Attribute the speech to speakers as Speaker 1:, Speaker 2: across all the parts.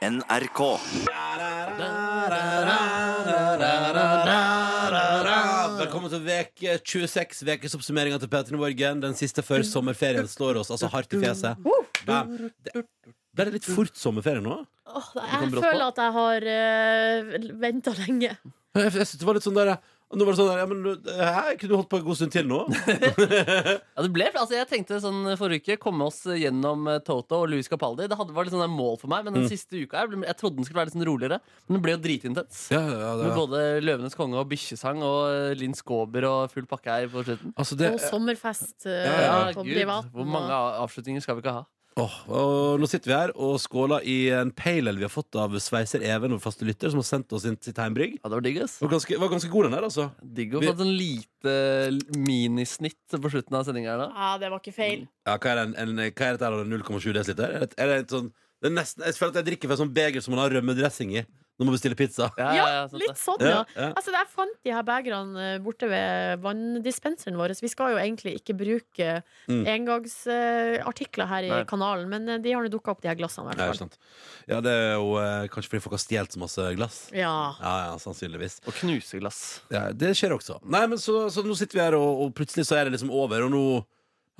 Speaker 1: NRK.
Speaker 2: Velkommen til veke 26, vekes oppsummeringa til Peter Morgen. Den siste før sommerferien slår oss altså hardt i fjeset. Bam. Det- Ble det litt fort sommerferie nå?
Speaker 3: Åh, jeg føler at jeg har uh, venta lenge.
Speaker 2: Jeg, jeg synes det var litt sånn der Nå var det sånn der, ja, men Hæ, kunne du holdt på en god stund til nå?
Speaker 4: Ja, det ble, altså jeg tenkte sånn forrige uke Komme oss gjennom eh, Toto og Louis Capaldi Det hadde, var litt sånn der mål for meg Men den siste uka jeg, jeg trodde den skulle være litt sånn roligere Men den ble jo dritintens
Speaker 2: Ja, ja,
Speaker 4: Med både Løvenes konge og Bikkjesang Og eh, Linn Skåber og full pakke her på slutten
Speaker 2: Altså det,
Speaker 3: Og sommerfest Ja,
Speaker 2: Ja, ja,
Speaker 3: på
Speaker 4: Gud. Hvor mange avslutninger skal vi ikke ha?
Speaker 2: Åh, og nå sitter vi her og skåler i en pale ale vi har fått av Sveiser Even, vår faste lytter, som har sendt oss inn sitt heimbrygg.
Speaker 4: Ja, det var digg ass
Speaker 2: Var ganske, var ganske god, den der, altså.
Speaker 4: Digg å få et sånn lite minisnitt på slutten av sendingen her da
Speaker 3: Ja, det var ikke feil.
Speaker 2: Ja, hva er, det, en, en, hva er dette her, 0,7 dl? Er det, er det et sånn det er nesten, Jeg føler at jeg drikker fra et sånt beger som man har rømmedressing i når vi bestille pizza.
Speaker 3: Ja,
Speaker 4: sant
Speaker 3: litt sånn, ja.
Speaker 2: Ja, ja.
Speaker 3: Altså, Jeg fant de her begrene eh, borte ved vanndispenseren vår. Vi skal jo egentlig ikke bruke
Speaker 2: Mm.
Speaker 3: engangsartikler her i
Speaker 4: Nei.
Speaker 3: kanalen, men eh, de har nå dukka opp, de her glassene. i
Speaker 2: Ja, ja, det er jo eh, kanskje fordi folk har stjålet så masse glass.
Speaker 3: Ja.
Speaker 2: Ja, ja, sannsynligvis.
Speaker 4: Og knuseglass
Speaker 2: Ja, det skjer også. Nei, men så, så nå sitter vi her, og, og plutselig så er det liksom over, og nå,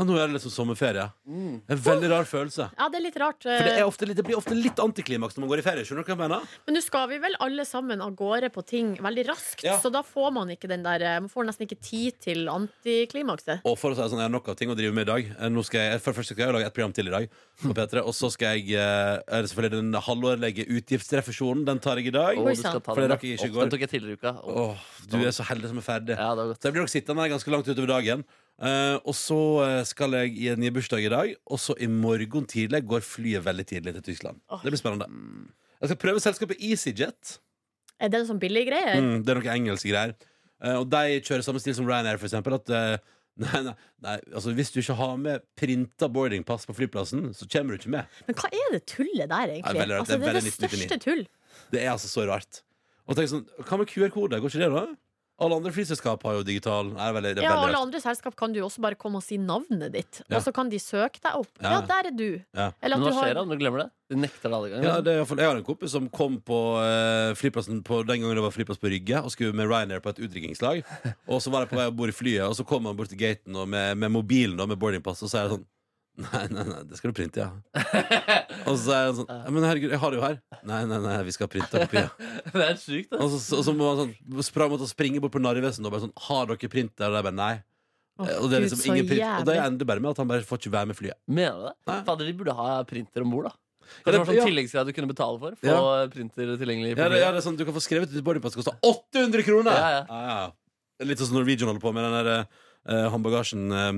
Speaker 2: ja, nå er det liksom sommerferie.
Speaker 4: mm.
Speaker 2: En veldig rar følelse.
Speaker 3: ja, det er litt rart. eh,
Speaker 2: For det, er ofte litt, det blir ofte litt antiklimaks når man går i ferie. Skjønner du hva jeg mener?
Speaker 3: Men nå skal vi vel alle sammen av gårde på ting veldig raskt,
Speaker 2: Ja.
Speaker 3: så da får man ikke den der eh, Man får nesten ikke tid til antiklimakset.
Speaker 2: Og for å si det sånn, jeg har nok av ting å drive med i dag. Eh, Nå skal jeg, for det første skal jeg lage et program til i dag på P3, og så skal jeg eh, er det selvfølgelig den halvårlige utgiftsrefusjonen. Den tar jeg i dag.
Speaker 4: Å, du skal ta
Speaker 2: For det
Speaker 4: den,
Speaker 2: rakk jeg ikke i
Speaker 4: Å,
Speaker 2: går.
Speaker 4: Den tok jeg tidligere i uka Å,
Speaker 2: Åh, du er så heldig som er ferdig.
Speaker 4: Ja, det var godt
Speaker 2: Så jeg blir nok sittende her ganske langt utover dagen. Eh, og så eh, skal jeg i en ny bursdag i dag, og så i morgen tidlig går flyet veldig tidlig til Tyskland.
Speaker 3: Åh.
Speaker 2: Det blir spennende. Jeg skal prøve selskapet EasyJet.
Speaker 3: Er det en sånn billige greier?
Speaker 2: Mm, det er noen engelske greier. Eh, og de kjører samme stil som Ryanair, for eksempel. At, eh, nei, nei, nei, altså, hvis du ikke har med printa boardingpass på flyplassen, så kommer du ikke med.
Speaker 3: Men hva er det tullet der, egentlig?
Speaker 2: Er veldig rart.
Speaker 3: altså,
Speaker 2: Det er
Speaker 3: det er det største tull.
Speaker 2: Det er altså så rart. Og tenk sånn, Hva med QR-kode? Går ikke det, da? Alle andre flyselskap har jo digital. er veldig, det er
Speaker 3: Ja,
Speaker 2: veldig
Speaker 3: alle
Speaker 2: rart.
Speaker 3: andre selskap kan du også bare komme og si navnet ditt,
Speaker 2: Ja.
Speaker 3: og så kan de søke deg opp.
Speaker 2: Ja.
Speaker 3: Ja, der er du.
Speaker 2: Ja.
Speaker 3: Eller
Speaker 4: Men
Speaker 3: at
Speaker 4: hva
Speaker 3: du
Speaker 4: skjer
Speaker 3: har
Speaker 4: da om du glemmer det? Du nekter det alle ganger
Speaker 2: Ja, det er i hvert fall, jeg har en kompis som kom på eh, flyplassen på den gangen det var flyplass på Rygge, og skulle med Ryanair på et utdrikningslag. Og så var jeg på vei om bord i flyet, og så kom han bort til gaten og med, med mobilen da, med boardingpass, og så er det sånn Nei, nei, nei, det skal du printe, ja. og så er han sånn ja, Men herregud, jeg har det jo her. Nei, nei, nei, vi skal printe kopier.
Speaker 4: Det er sykt, da.
Speaker 2: Og så, og så må han sånn sprang å springe bort på Narvesen og bare sånn Har dere printer? Og de bare nei.
Speaker 3: Å,
Speaker 2: og det er liksom
Speaker 3: Gud,
Speaker 2: ingen print. Og det ender bare med at han bare får ikke være med flyet.
Speaker 4: Mener du det?
Speaker 2: Nei.
Speaker 4: Fader, de burde ha printer om bord da
Speaker 2: Ja,
Speaker 4: Kanskje det var sånn
Speaker 2: ja.
Speaker 4: tilleggsgreie du kunne betale for Få printer tilgjengelig
Speaker 2: Ja, det, ja, det er sånn, Du kan få skrevet ut boardingpass koster 800 kroner!
Speaker 4: Ja, ja.
Speaker 2: Det ja. litt sånn Norwegian holder på med den der uh, håndbagasjen. eh.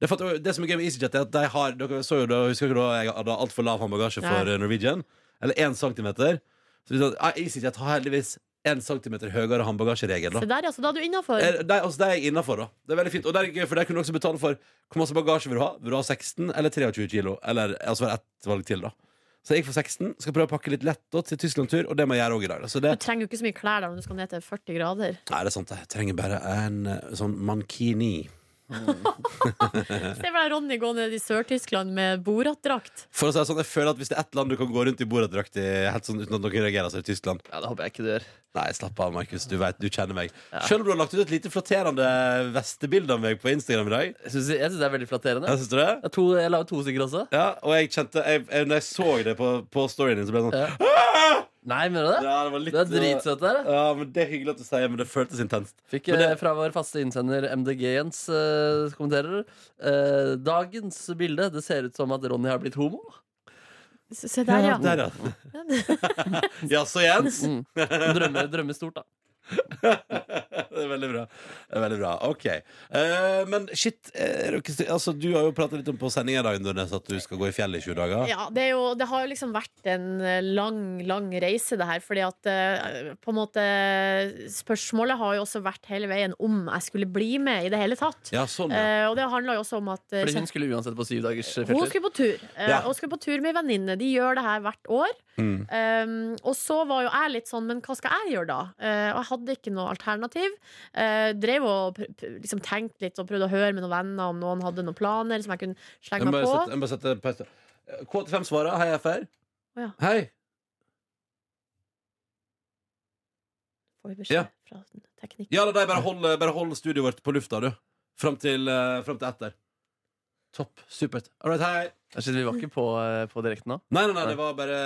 Speaker 2: Det, for at, det som er gøy med EasyJet, er at de har Dere så jo da, Husker dere da jeg hadde altfor lav håndbagasje for eh, Norwegian? Eller én centimeter. Så vi sa, ah, EasyJet har heldigvis én centimeter høyere håndbagasjeregel. da
Speaker 3: Se der, ja, så da er du innafor.
Speaker 2: Eh, altså, det er jeg innafor, da. Det er veldig fint. Og det er gøy, for der kunne du også betale for hvor masse bagasje vil du ha. Vil du ha 16 eller 23 kilo? Eller altså ett valg til, da. Så jeg gikk for 16. Skal prøve å pakke litt lett da, til Tyskland-tur, og det må jeg gjøre òg i dag. Da. Så det,
Speaker 3: Du trenger jo ikke så mye klær der når du skal ned til 40 grader.
Speaker 2: nei, det er sant. Jeg trenger bare en eh, sånn mankini.
Speaker 3: Se for deg Ronny gå ned i Sør-Tyskland med Borat-drakt.
Speaker 2: For å si det sånn, jeg føler at Hvis det er ett land du kan gå rundt i boradrakt i helt sånn uten at noen reagerer, så er det Tyskland.
Speaker 4: Ja, det håper jeg ikke du gjør
Speaker 2: Nei, slapp av, Markus. Du vet, du kjenner meg.
Speaker 4: Ja.
Speaker 2: Selv om du har lagt ut et lite flatterende vestebilde av meg på Instagram i dag.
Speaker 4: Jeg synes, jeg synes det er veldig flatterende
Speaker 2: Jeg synes du det?
Speaker 4: jeg, to, jeg la ut to stykker også
Speaker 2: Ja, og jeg kjente jeg, jeg, Når jeg så det på, på storyen din, så ble jeg sånn
Speaker 4: Ja. Nei, mener du det?
Speaker 2: Ja, det var litt
Speaker 4: Du er dritsøt der
Speaker 2: Ja, men Det er hyggelig at du sier men det føltes intenst.
Speaker 4: Fikk
Speaker 2: Men det-
Speaker 4: eh, fra vår faste innsender MDG Jens uh, kommenterer uh, Dagens bilde, det ser ut som at Ronny har blitt homo
Speaker 3: Se der, ja.
Speaker 2: Der, ja. så Jens?
Speaker 4: mm. Drømmer, drømmer stort da
Speaker 2: det er veldig bra. Det er veldig bra. OK. Eh, men shit, er dere, st- altså, du har jo pratet litt om på sendinga i dag Nordnes, at du skal gå i fjellet i 20 dager.
Speaker 3: Ja, det, er jo, det har jo liksom vært en eh, lang, lang reise, det her. Fordi at eh, på en måte Spørsmålet har jo også vært hele veien om jeg skulle bli med i det hele tatt.
Speaker 2: Ja, sånn, ja.
Speaker 3: Eh, og det handla jo også om at eh,
Speaker 4: Fordi hun skulle uansett på syv dagers
Speaker 3: hun skulle på tur. Eh,
Speaker 2: Ja.
Speaker 3: Og skulle på tur med ei venninne. De gjør det her hvert år.
Speaker 2: Mm.
Speaker 3: Um, og så var jo jeg litt sånn, men hva skal jeg gjøre da? Eh, og jeg hadde hadde ikke noe alternativ. Eh, drev og liksom tenkte litt og prøvde å høre med noen venner om noen hadde noen planer som jeg kunne slenge meg på.
Speaker 2: Jeg må sette, K85 svarer. Hei, FR.
Speaker 3: Oh, ja.
Speaker 2: Hei.
Speaker 3: Får vi beskjed
Speaker 2: ja.
Speaker 3: fra teknikken?
Speaker 2: Ja, da, bare hold, hold studioet vårt på lufta, du. Fram til, eh, fram til etter. Topp. Supert. All right, hei.
Speaker 4: Vi var ikke på, eh, på direkten nå.
Speaker 2: Nei, nei, nei, det var bare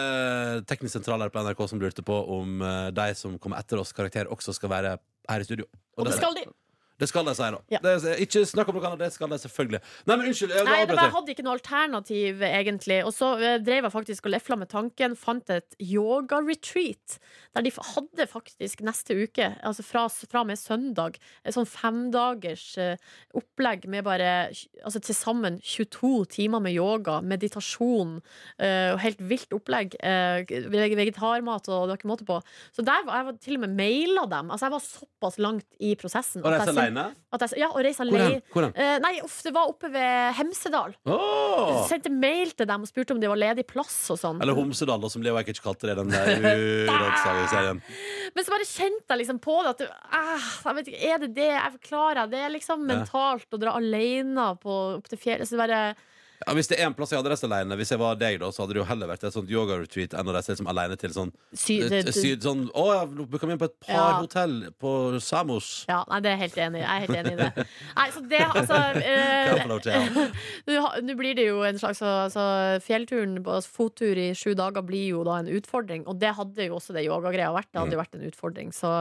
Speaker 2: teknisk sentral her på NRK som lurte på om eh, de som kommer etter oss karakter, også skal være her i studio.
Speaker 3: Og det skal de.
Speaker 2: Det skal de si, da.
Speaker 3: Ja.
Speaker 2: Det, ikke snakk om noe annet, det skal de selvfølgelig. Nei, men unnskyld. Jeg,
Speaker 3: Nei, det jeg hadde ikke noe alternativ, egentlig. Og så eh, drev jeg faktisk og lefla med tanken. Fant et yoga-retreat. Der de hadde faktisk neste uke, altså fra, fra og med søndag, et sånn femdagers eh, opplegg med bare altså til sammen 22 timer med yoga, meditasjon eh, og helt vilt opplegg. veg- vegetarmat og det var ikke måte på. Så der var jeg var til og med maila dem. Altså jeg var såpass langt i prosessen.
Speaker 2: Og
Speaker 3: at
Speaker 2: reise
Speaker 3: jeg jeg, ja, og reise alene.
Speaker 2: Hvor hen?
Speaker 3: Eh, nei, uff, det var oppe ved Hemsedal.
Speaker 2: Oh!
Speaker 3: Sendte mail til dem og spurte om det var ledig plass og sånn.
Speaker 2: Eller Homsedal, som Leo Ajkic kalte det den der.
Speaker 3: Men så bare kjente jeg liksom på det at ah, jeg vet ikke, Er det det jeg forklarer? Det liksom mentalt å dra alene på, opp til fjellet. Så det bare
Speaker 2: Ja, hvis det er en plass jeg hadde reist alene, Hvis jeg var deg, da så hadde det jo heller vært et sånt yoga-retreat enn å reise liksom alene til sånn
Speaker 3: sy, det,
Speaker 2: et- syd, sånn, Å ja, booka meg inn på et par
Speaker 3: Ja.
Speaker 2: hotell på Samos.
Speaker 3: ja, nei, det er helt enig. Jeg er helt enig i det. Nei, så det, altså eh,
Speaker 2: ja.
Speaker 3: Nå blir det jo en slags altså, Fjellturen, altså, fottur i sju dager, blir jo da en utfordring. Og det hadde jo også det yogagreia vært. Det hadde jo vært en utfordring. Så,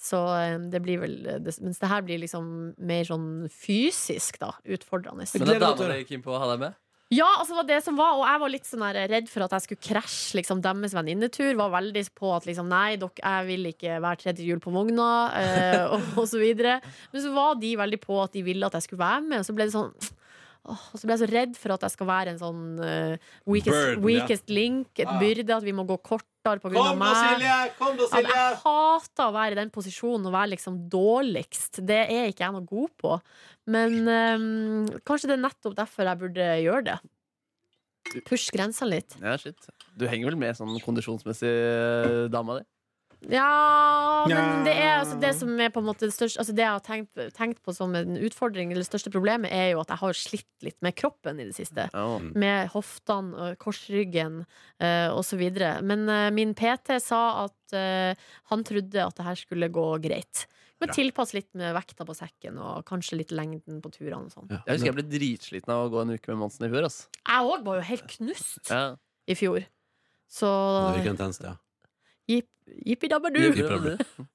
Speaker 3: så eh, det blir vel det, Mens det her blir liksom mer sånn fysisk, da. Utfordrende.
Speaker 4: Men det er dama gikk inn på å ha deg med?
Speaker 3: Ja, altså var det som var Og jeg var litt sånn redd for at jeg skulle krasje liksom, deres venninnetur. Var veldig på at liksom, nei, dere, jeg vil ikke være tredje hjul på vogna, eh, og, og så videre. Men så var de veldig på at de ville at jeg skulle være med, og så ble det sånn Åh, og så ble jeg så redd for at jeg skal være en sånn uh, weakest,
Speaker 2: Burden, ja.
Speaker 3: link, et
Speaker 2: Ah.
Speaker 3: byrde, at vi må gå kortere av
Speaker 2: Kom da,
Speaker 3: meg.
Speaker 2: Silje! Kom da, Silje!
Speaker 3: jeg hater å være i den posisjonen og være liksom dårligst. Det er ikke jeg noe god på. Men um, kanskje det er nettopp derfor jeg burde gjøre det. Push grensene litt.
Speaker 4: Ja, shit. Du henger vel med sånn kondisjonsmessig eh, dama di?
Speaker 3: Ja, men det er altså det som er på en måte det største Altså det jeg har tenkt, tenkt på som en utfordring, eller det største problemet, er jo at jeg har slitt litt med kroppen i det siste.
Speaker 4: Oh.
Speaker 3: Med hoftene, og korsryggen uh, osv. Men uh, min PT sa at uh, han trodde at det her skulle gå greit. Men tilpass litt med vekta på sekken og kanskje litt lengden på turene sånn.
Speaker 2: Ja.
Speaker 4: Jeg husker jeg ble dritsliten av å gå en uke med Monsen i fjor. ass.
Speaker 3: Jeg òg var jo helt knust
Speaker 4: Ja.
Speaker 3: i fjor. Så
Speaker 2: Det virker intenst, ja.
Speaker 3: Jippi-dabba-du.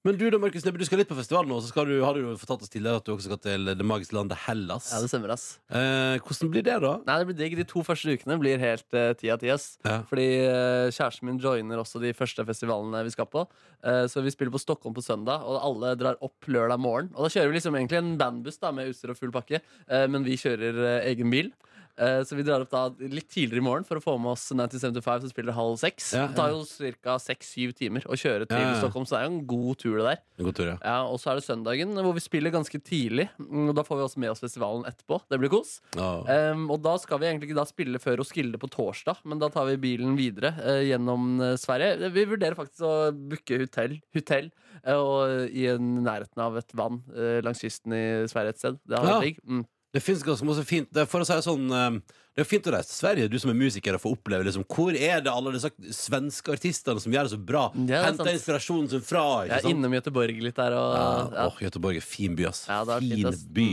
Speaker 2: Men du da, Markus Neby, du skal litt på festival nå, så skal du, har du jo fortalt oss tidligere at du også skal til det magiske landet Hellas.
Speaker 4: Ja, det stemmer, ass.
Speaker 2: Eh, hvordan blir det, da?
Speaker 4: Nei, det blir digg. De to første ukene blir helt uh, ti av ti. ass.
Speaker 2: Ja.
Speaker 4: Fordi uh, kjæresten min joiner også de første festivalene vi skal på. Uh, så vi spiller på Stockholm på søndag, og alle drar opp lørdag morgen. Og da kjører vi liksom egentlig en bandbuss da, med utstyr og full pakke, eh, men vi kjører egen bil. Eh, så vi drar opp da litt tidligere i morgen for å få med oss 1975, som spiller halv seks.
Speaker 2: Ja,
Speaker 4: Det tar jo ca. seks-syv timer å kjøre til
Speaker 2: Ja, ja.
Speaker 4: Stockholm, så det er jo en god tur, det der.
Speaker 2: En god tur, ja.
Speaker 4: Ja, Og så er det søndagen, hvor vi spiller ganske tidlig. Mm, og Da får vi også med oss festivalen etterpå. Det blir kos.
Speaker 2: Åh.
Speaker 4: Um, og da skal vi egentlig ikke da spille før Roskilde på torsdag, men da tar vi bilen videre uh, gjennom eh, Sverige. Vi vurderer faktisk å booke hotell, hotell uh, og, i nærheten av et vann uh, langs kysten i Sverige et sted. Det har
Speaker 2: Ja.
Speaker 4: vært digg. Mm.
Speaker 2: Det finnes ganske masse fint det er, For å si det sånn eh, Det er fint å reise til Sverige, du som er musiker, og få oppleve liksom, hvor er det alle disse svenske artistene som gjør det så bra?
Speaker 4: Ja, er
Speaker 2: Henter inspirasjonen sin fra. Ikke sant?
Speaker 4: innom Göteborg litt der og
Speaker 2: Ja,
Speaker 4: ja.
Speaker 2: åh, Göteborg er fin by, ass.
Speaker 4: Ja, det er
Speaker 2: fin
Speaker 4: fint, ass.
Speaker 2: by.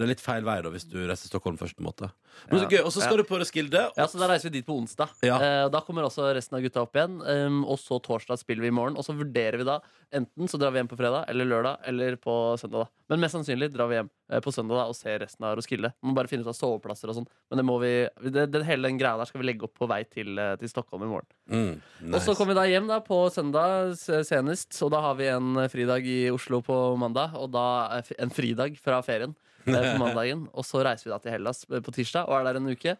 Speaker 2: Det er litt feil vei da hvis du reiser til Stockholm først. på en måte Men så gøy, Og så skal du på Roskilde.
Speaker 4: Ja, så Da reiser vi dit på onsdag.
Speaker 2: Ja.
Speaker 4: Eh, og Da kommer også resten av gutta opp igjen. Um, og så torsdag spiller vi i morgen. Og så vurderer vi da enten så drar vi hjem på fredag eller lørdag eller på søndag. da Men mest sannsynlig drar vi hjem eh, på søndag da og ser resten av Roskilde. Må bare finne ut av soveplasser og sånn. Men det må vi det, det, hele den greia der skal vi legge opp på vei til, eh, til Stockholm i morgen.
Speaker 2: Mm,
Speaker 4: Og så kommer vi da hjem da på søndag s- senest. Og da har vi en fridag i Oslo på mandag. Og da er f- en fridag fra ferien på mandagen. Og så reiser vi da til Hellas eh, på tirsdag og er der en uke.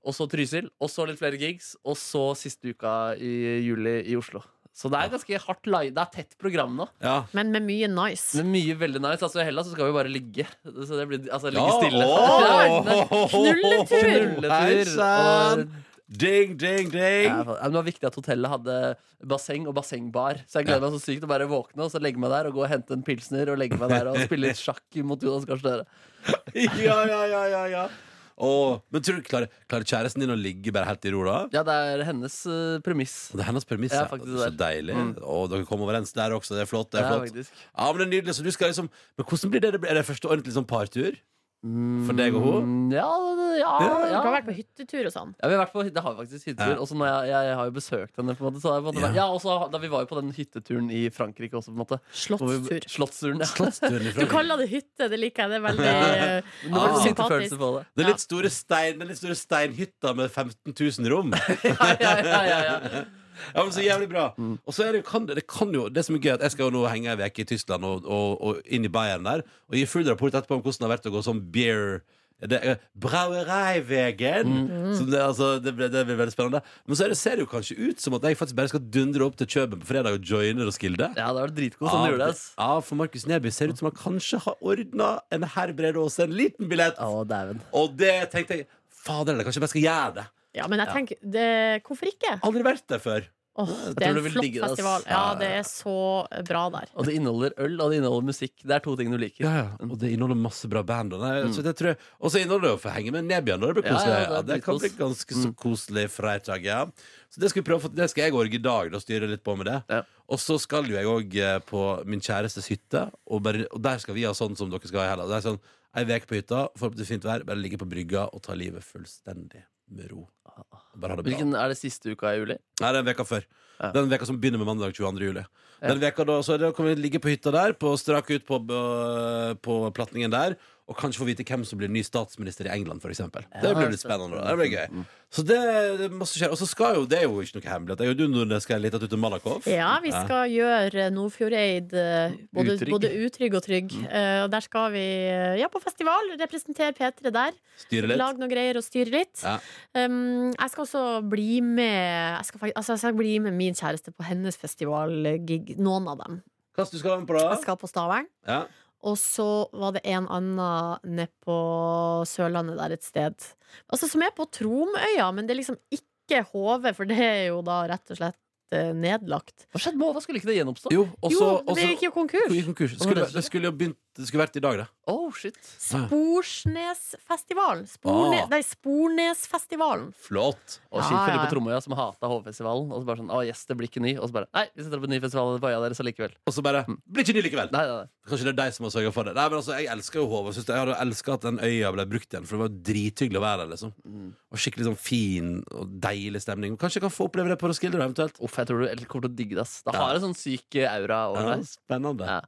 Speaker 4: Og så Trysil, og så litt flere gigs. Og så siste uka i juli i Oslo. Så det er ganske hardt live. Det er tett program nå.
Speaker 2: ja.
Speaker 3: Men med mye nice.
Speaker 4: Med mye veldig nice. Altså I Hellas så skal vi bare ligge. Så det blir altså ligge
Speaker 2: Ja,
Speaker 4: stille.
Speaker 3: Knulletur.
Speaker 2: Hei,
Speaker 4: Knulletur.
Speaker 2: sann.
Speaker 4: Og
Speaker 2: Ding, ding, ding.
Speaker 4: Ja, men det var viktig at hotellet hadde basseng og bassengbar. Så jeg gleder meg så sykt å bare våkne og så legge meg der og gå og hente en pilsner og legge meg der og spille litt sjakk mot Jonas Gahr Støre.
Speaker 2: Ja, ja, ja, ja, ja. Åh, men tror du klarer, klarer kjæresten din å ligge bare helt i ro, da?
Speaker 4: Ja, det er hennes uh, premiss.
Speaker 2: Det er hennes premiss.
Speaker 4: Ja, faktisk
Speaker 2: Så deilig.
Speaker 4: Mm.
Speaker 2: Og dere kommer overens der også. Det er flott. Det er
Speaker 4: Ja,
Speaker 2: flott.
Speaker 4: faktisk.
Speaker 2: Ja, men det er nydelig. Så du skal liksom Men hvordan blir det? Er det første ordentlig sånn partur? For deg og hun?
Speaker 4: Mm, Ja, ja,
Speaker 2: Ja,
Speaker 3: Dere
Speaker 4: ja.
Speaker 3: har vært på hyttetur og sånn.
Speaker 4: Ja, vi har vært på, det har vi faktisk hyttetur.
Speaker 2: Ja.
Speaker 4: Og så når jeg, jeg, jeg har jo besøkt henne. på en måte, så har jeg på en måte,
Speaker 2: Ja.
Speaker 4: vært- ja, og så da vi var jo på den hytteturen i Frankrike også. på en måte Hvor vi-
Speaker 3: Slotttur.
Speaker 4: Slottsturen. Ja.
Speaker 2: Slottsturen
Speaker 3: Du kaller det hytte, det liker jeg. Det er veldig eh,
Speaker 2: Ah.
Speaker 4: litt
Speaker 3: sympatisk.
Speaker 4: på det.
Speaker 2: Det er litt store stein Den litt store steinhytta med 15 000 rom.
Speaker 4: Ja, ja, ja, ja, ja.
Speaker 2: Ja, men Så jævlig bra.
Speaker 4: Mm.
Speaker 2: Og så er det, kan, det, kan jo Det som er gøy, at jeg skal jo nå henge ei uke i Tyskland og, og, og inn i Bayern der og gi full rapport etterpå om hvordan det har vært å gå sånn beer det er Brauereivegen.
Speaker 4: Mm.
Speaker 2: Det, altså, det, blir, det blir veldig spennende. Men så det, ser det jo kanskje ut som at jeg faktisk bare skal dundre opp til Kjøben på fredag og joine Roskilde.
Speaker 4: ja, det var dritgod som du gjorde det.
Speaker 2: Ja, for Markus Neby ser ut som han kanskje har ordna en herr Brede Aase en liten billett.
Speaker 4: Å.
Speaker 2: Og det tenkte jeg Fader, eller kanskje jeg bare skal gjøre det.
Speaker 3: Ja, men jeg tenker det, Hvorfor ikke?
Speaker 2: Aldri vært der før.
Speaker 3: Åh, det er en flott
Speaker 4: digge
Speaker 3: festival. Ja, det er så bra der.
Speaker 4: Og det inneholder øl, og det inneholder musikk. Det er to ting du liker.
Speaker 2: Ja, ja. Og det inneholder masse bra band. Og, så det tror jeg, og inneholder det å få henge med Nebyan. Det, blir koselig.
Speaker 4: ja,
Speaker 2: ja,
Speaker 4: det
Speaker 2: det, kan bli ganske så koselig fredag. Ja. Så det skal, vi prøve, det skal jeg orge i dag. Da styre litt på med det.
Speaker 4: Ja.
Speaker 2: Og så skal jo jeg òg på min kjærestes hytte, og, bare, og der skal vi ha sånn som dere skal ha i helga. Er sånn Ei uke på hytta, forhåpentligvis fint vær, bare ligge på brygga og ta livet fullstendig med ro. Bare ha det bra.
Speaker 4: Hvilken er det siste uka i juli?
Speaker 2: Nei, den veka før.
Speaker 4: Ja.
Speaker 2: Den veka som begynner med mandag 22. juli. Den veka da, så da kan vi ligge på hytta der, på strak ut på, på platningen der, og kanskje få vite hvem som blir ny statsminister i England, eksempel. det blir litt spennende. Det blir gøy. Så det, det er masse skjer. Og så skal jo, det er jo ikke noe hemmelighet. Jeg og du Nordnes skal litt ut til Malakoff.
Speaker 3: Ja, vi skal gjøre Nordfjordeid eh, både, både utrygg og trygg. Eh, og der skal vi eh, ja, på festival. Representere P3 der.
Speaker 2: Styre litt.
Speaker 3: Lage noen greier og styre litt.
Speaker 2: Ja.
Speaker 3: Um, jeg skal også bli med Jeg skal, altså, jeg skal bli med min kjæreste på hennes festivalgig. Noen av dem.
Speaker 2: Hva skal du skal være med på da?
Speaker 3: Jeg skal på Stavern.
Speaker 2: Ja.
Speaker 3: Og så var det en annen nede på Sørlandet der et sted. Altså Som er på Tromøya, men det er liksom ikke HV, for det er jo da rett og slett eh, nedlagt.
Speaker 4: Hva skjedde med Hva skulle ikke det gjenoppstå?
Speaker 2: Jo, og
Speaker 3: Jo,
Speaker 2: så
Speaker 3: det
Speaker 2: så-
Speaker 3: gikk jo konkurs.
Speaker 2: gikk konkurs. Skulle,
Speaker 4: det-
Speaker 2: skulle jo begynt Det skulle vært i dag, det.
Speaker 4: Oh, shit.
Speaker 3: Sporsnesfestivalen. Sporne,
Speaker 2: Ah.
Speaker 3: Nei, Spornesfestivalen.
Speaker 2: Flott.
Speaker 4: Og
Speaker 3: Ja,
Speaker 4: kjipt Filip de
Speaker 3: ja,
Speaker 4: på
Speaker 3: ja.
Speaker 4: Tromøya som hata Hovfestivalen. Og så bare sånn, å yes, det blir ikke ny Og så bare, nei, vi setter opp en ny festival på øya deres allikevel.
Speaker 2: Og så bare Blir ikke ny likevel.
Speaker 4: Nei, nei, nei.
Speaker 2: Kanskje det er de som har sørga for det. Nei, men altså, Jeg elsker jo. Jeg, synes det- jeg hadde elska at den øya ble brukt igjen, for det var drithyggelig å være der. liksom Og Skikkelig sånn fin og deilig stemning. Kanskje jeg kan få oppleve det på Roskilde, da, eventuelt.
Speaker 4: Uff, jeg tror du kommer til å digge det. ass. Det
Speaker 2: Ja.
Speaker 4: har en sånn syk aura over
Speaker 2: Ja,
Speaker 4: deg.
Speaker 2: spennende.
Speaker 4: Ja.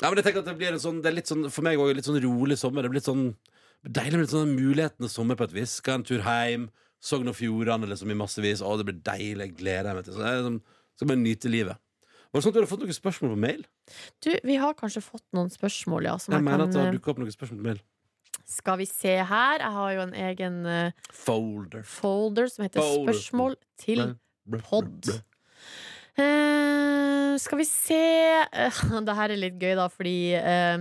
Speaker 2: Ja, men jeg tenker at det blir en sånn Det er litt sånn for meg òg litt sånn rolig sommer. Det blir litt sånn deilig med litt sånn mulighetenes sommer på et vis. Skal en tur hjem. Sogn og Fjordane liksom i massevis. Å, det blir deilig. Jeg gleder meg til Så jeg liksom, skal bare nyte livet. Var det sånn at du hadde fått noen spørsmål på mail?
Speaker 3: Du, vi har kanskje fått noen spørsmål, ja. Som
Speaker 2: Jeg
Speaker 3: jeg
Speaker 2: mener
Speaker 3: kan,
Speaker 2: at det har
Speaker 3: eh,
Speaker 2: dukket opp noen spørsmål på mail.
Speaker 3: skal vi se her. Jeg har jo en egen eh,
Speaker 2: Folder.
Speaker 3: folder som heter
Speaker 2: Folder.
Speaker 3: Spørsmål til
Speaker 2: Bl-
Speaker 3: Pod.
Speaker 2: bl-
Speaker 3: Eh, skal vi se eh, Det her er litt gøy, da, fordi eh,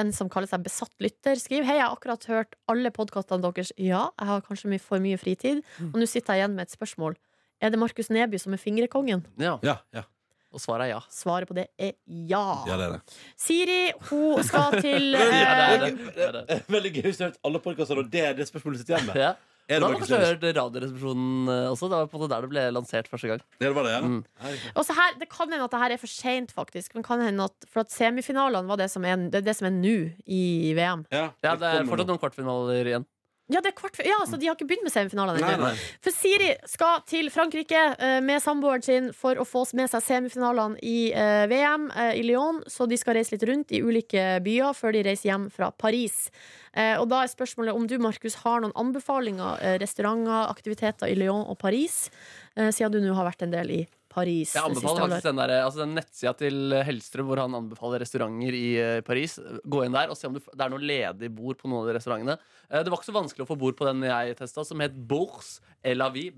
Speaker 3: en som kaller seg Besatt lytter, skriver Hei, jeg har akkurat hørt alle podkastene deres. Ja, jeg har kanskje mye, for mye fritid.
Speaker 2: Mm.
Speaker 3: Og nå sitter jeg igjen med et spørsmål. Er det Markus Neby som er fingrekongen?
Speaker 4: Ja,
Speaker 2: Ja, ja.
Speaker 4: Og svaret er ja.
Speaker 3: Svaret på det er ja.
Speaker 2: ja, det er det.
Speaker 3: Siri, hun skal til
Speaker 4: Ja, det
Speaker 3: eh,
Speaker 4: er det. det, er.
Speaker 2: Veldig gøy hvis du har hørt alle podkastene, og det er det spørsmålet du sitter igjen med. Er det
Speaker 4: Da har
Speaker 2: Markus
Speaker 4: du hørt Radioresepsjonen eh, også. Det var på en måte der det ble lansert første gang.
Speaker 2: Det var det, ja?
Speaker 4: Mm.
Speaker 2: Ja.
Speaker 3: Og så her, Det kan hende at det her er for seint, faktisk. Men kan hende at, for at semifinalene var det som er, det er det som er nå i VM.
Speaker 2: Ja,
Speaker 4: Ja, Det er fortsatt noen kvartfinaler igjen.
Speaker 3: Ja, det er kvart, ja, så De har ikke begynt med semifinalene ennå. For Siri skal til Frankrike eh, med samboeren sin for å få med seg semifinalene i eh, VM eh, i Lyon. Så de skal reise litt rundt i ulike byer før de reiser hjem fra Paris. Eh, og da er spørsmålet om du, Markus, har noen anbefalinger, eh, restauranter, aktiviteter i Lyon og Paris, eh, siden du nå har vært en del i Paris.
Speaker 4: Jeg anbefaler faktisk den, der, altså den nettsida til Hellstrøm hvor han anbefaler restauranter i eh, Paris. Gå inn der og se om du, det er noe ledig bord på noen av de restaurantene. Eh, Det var ikke så vanskelig å få bord på den jeg testa, som het Bourse L-A-V.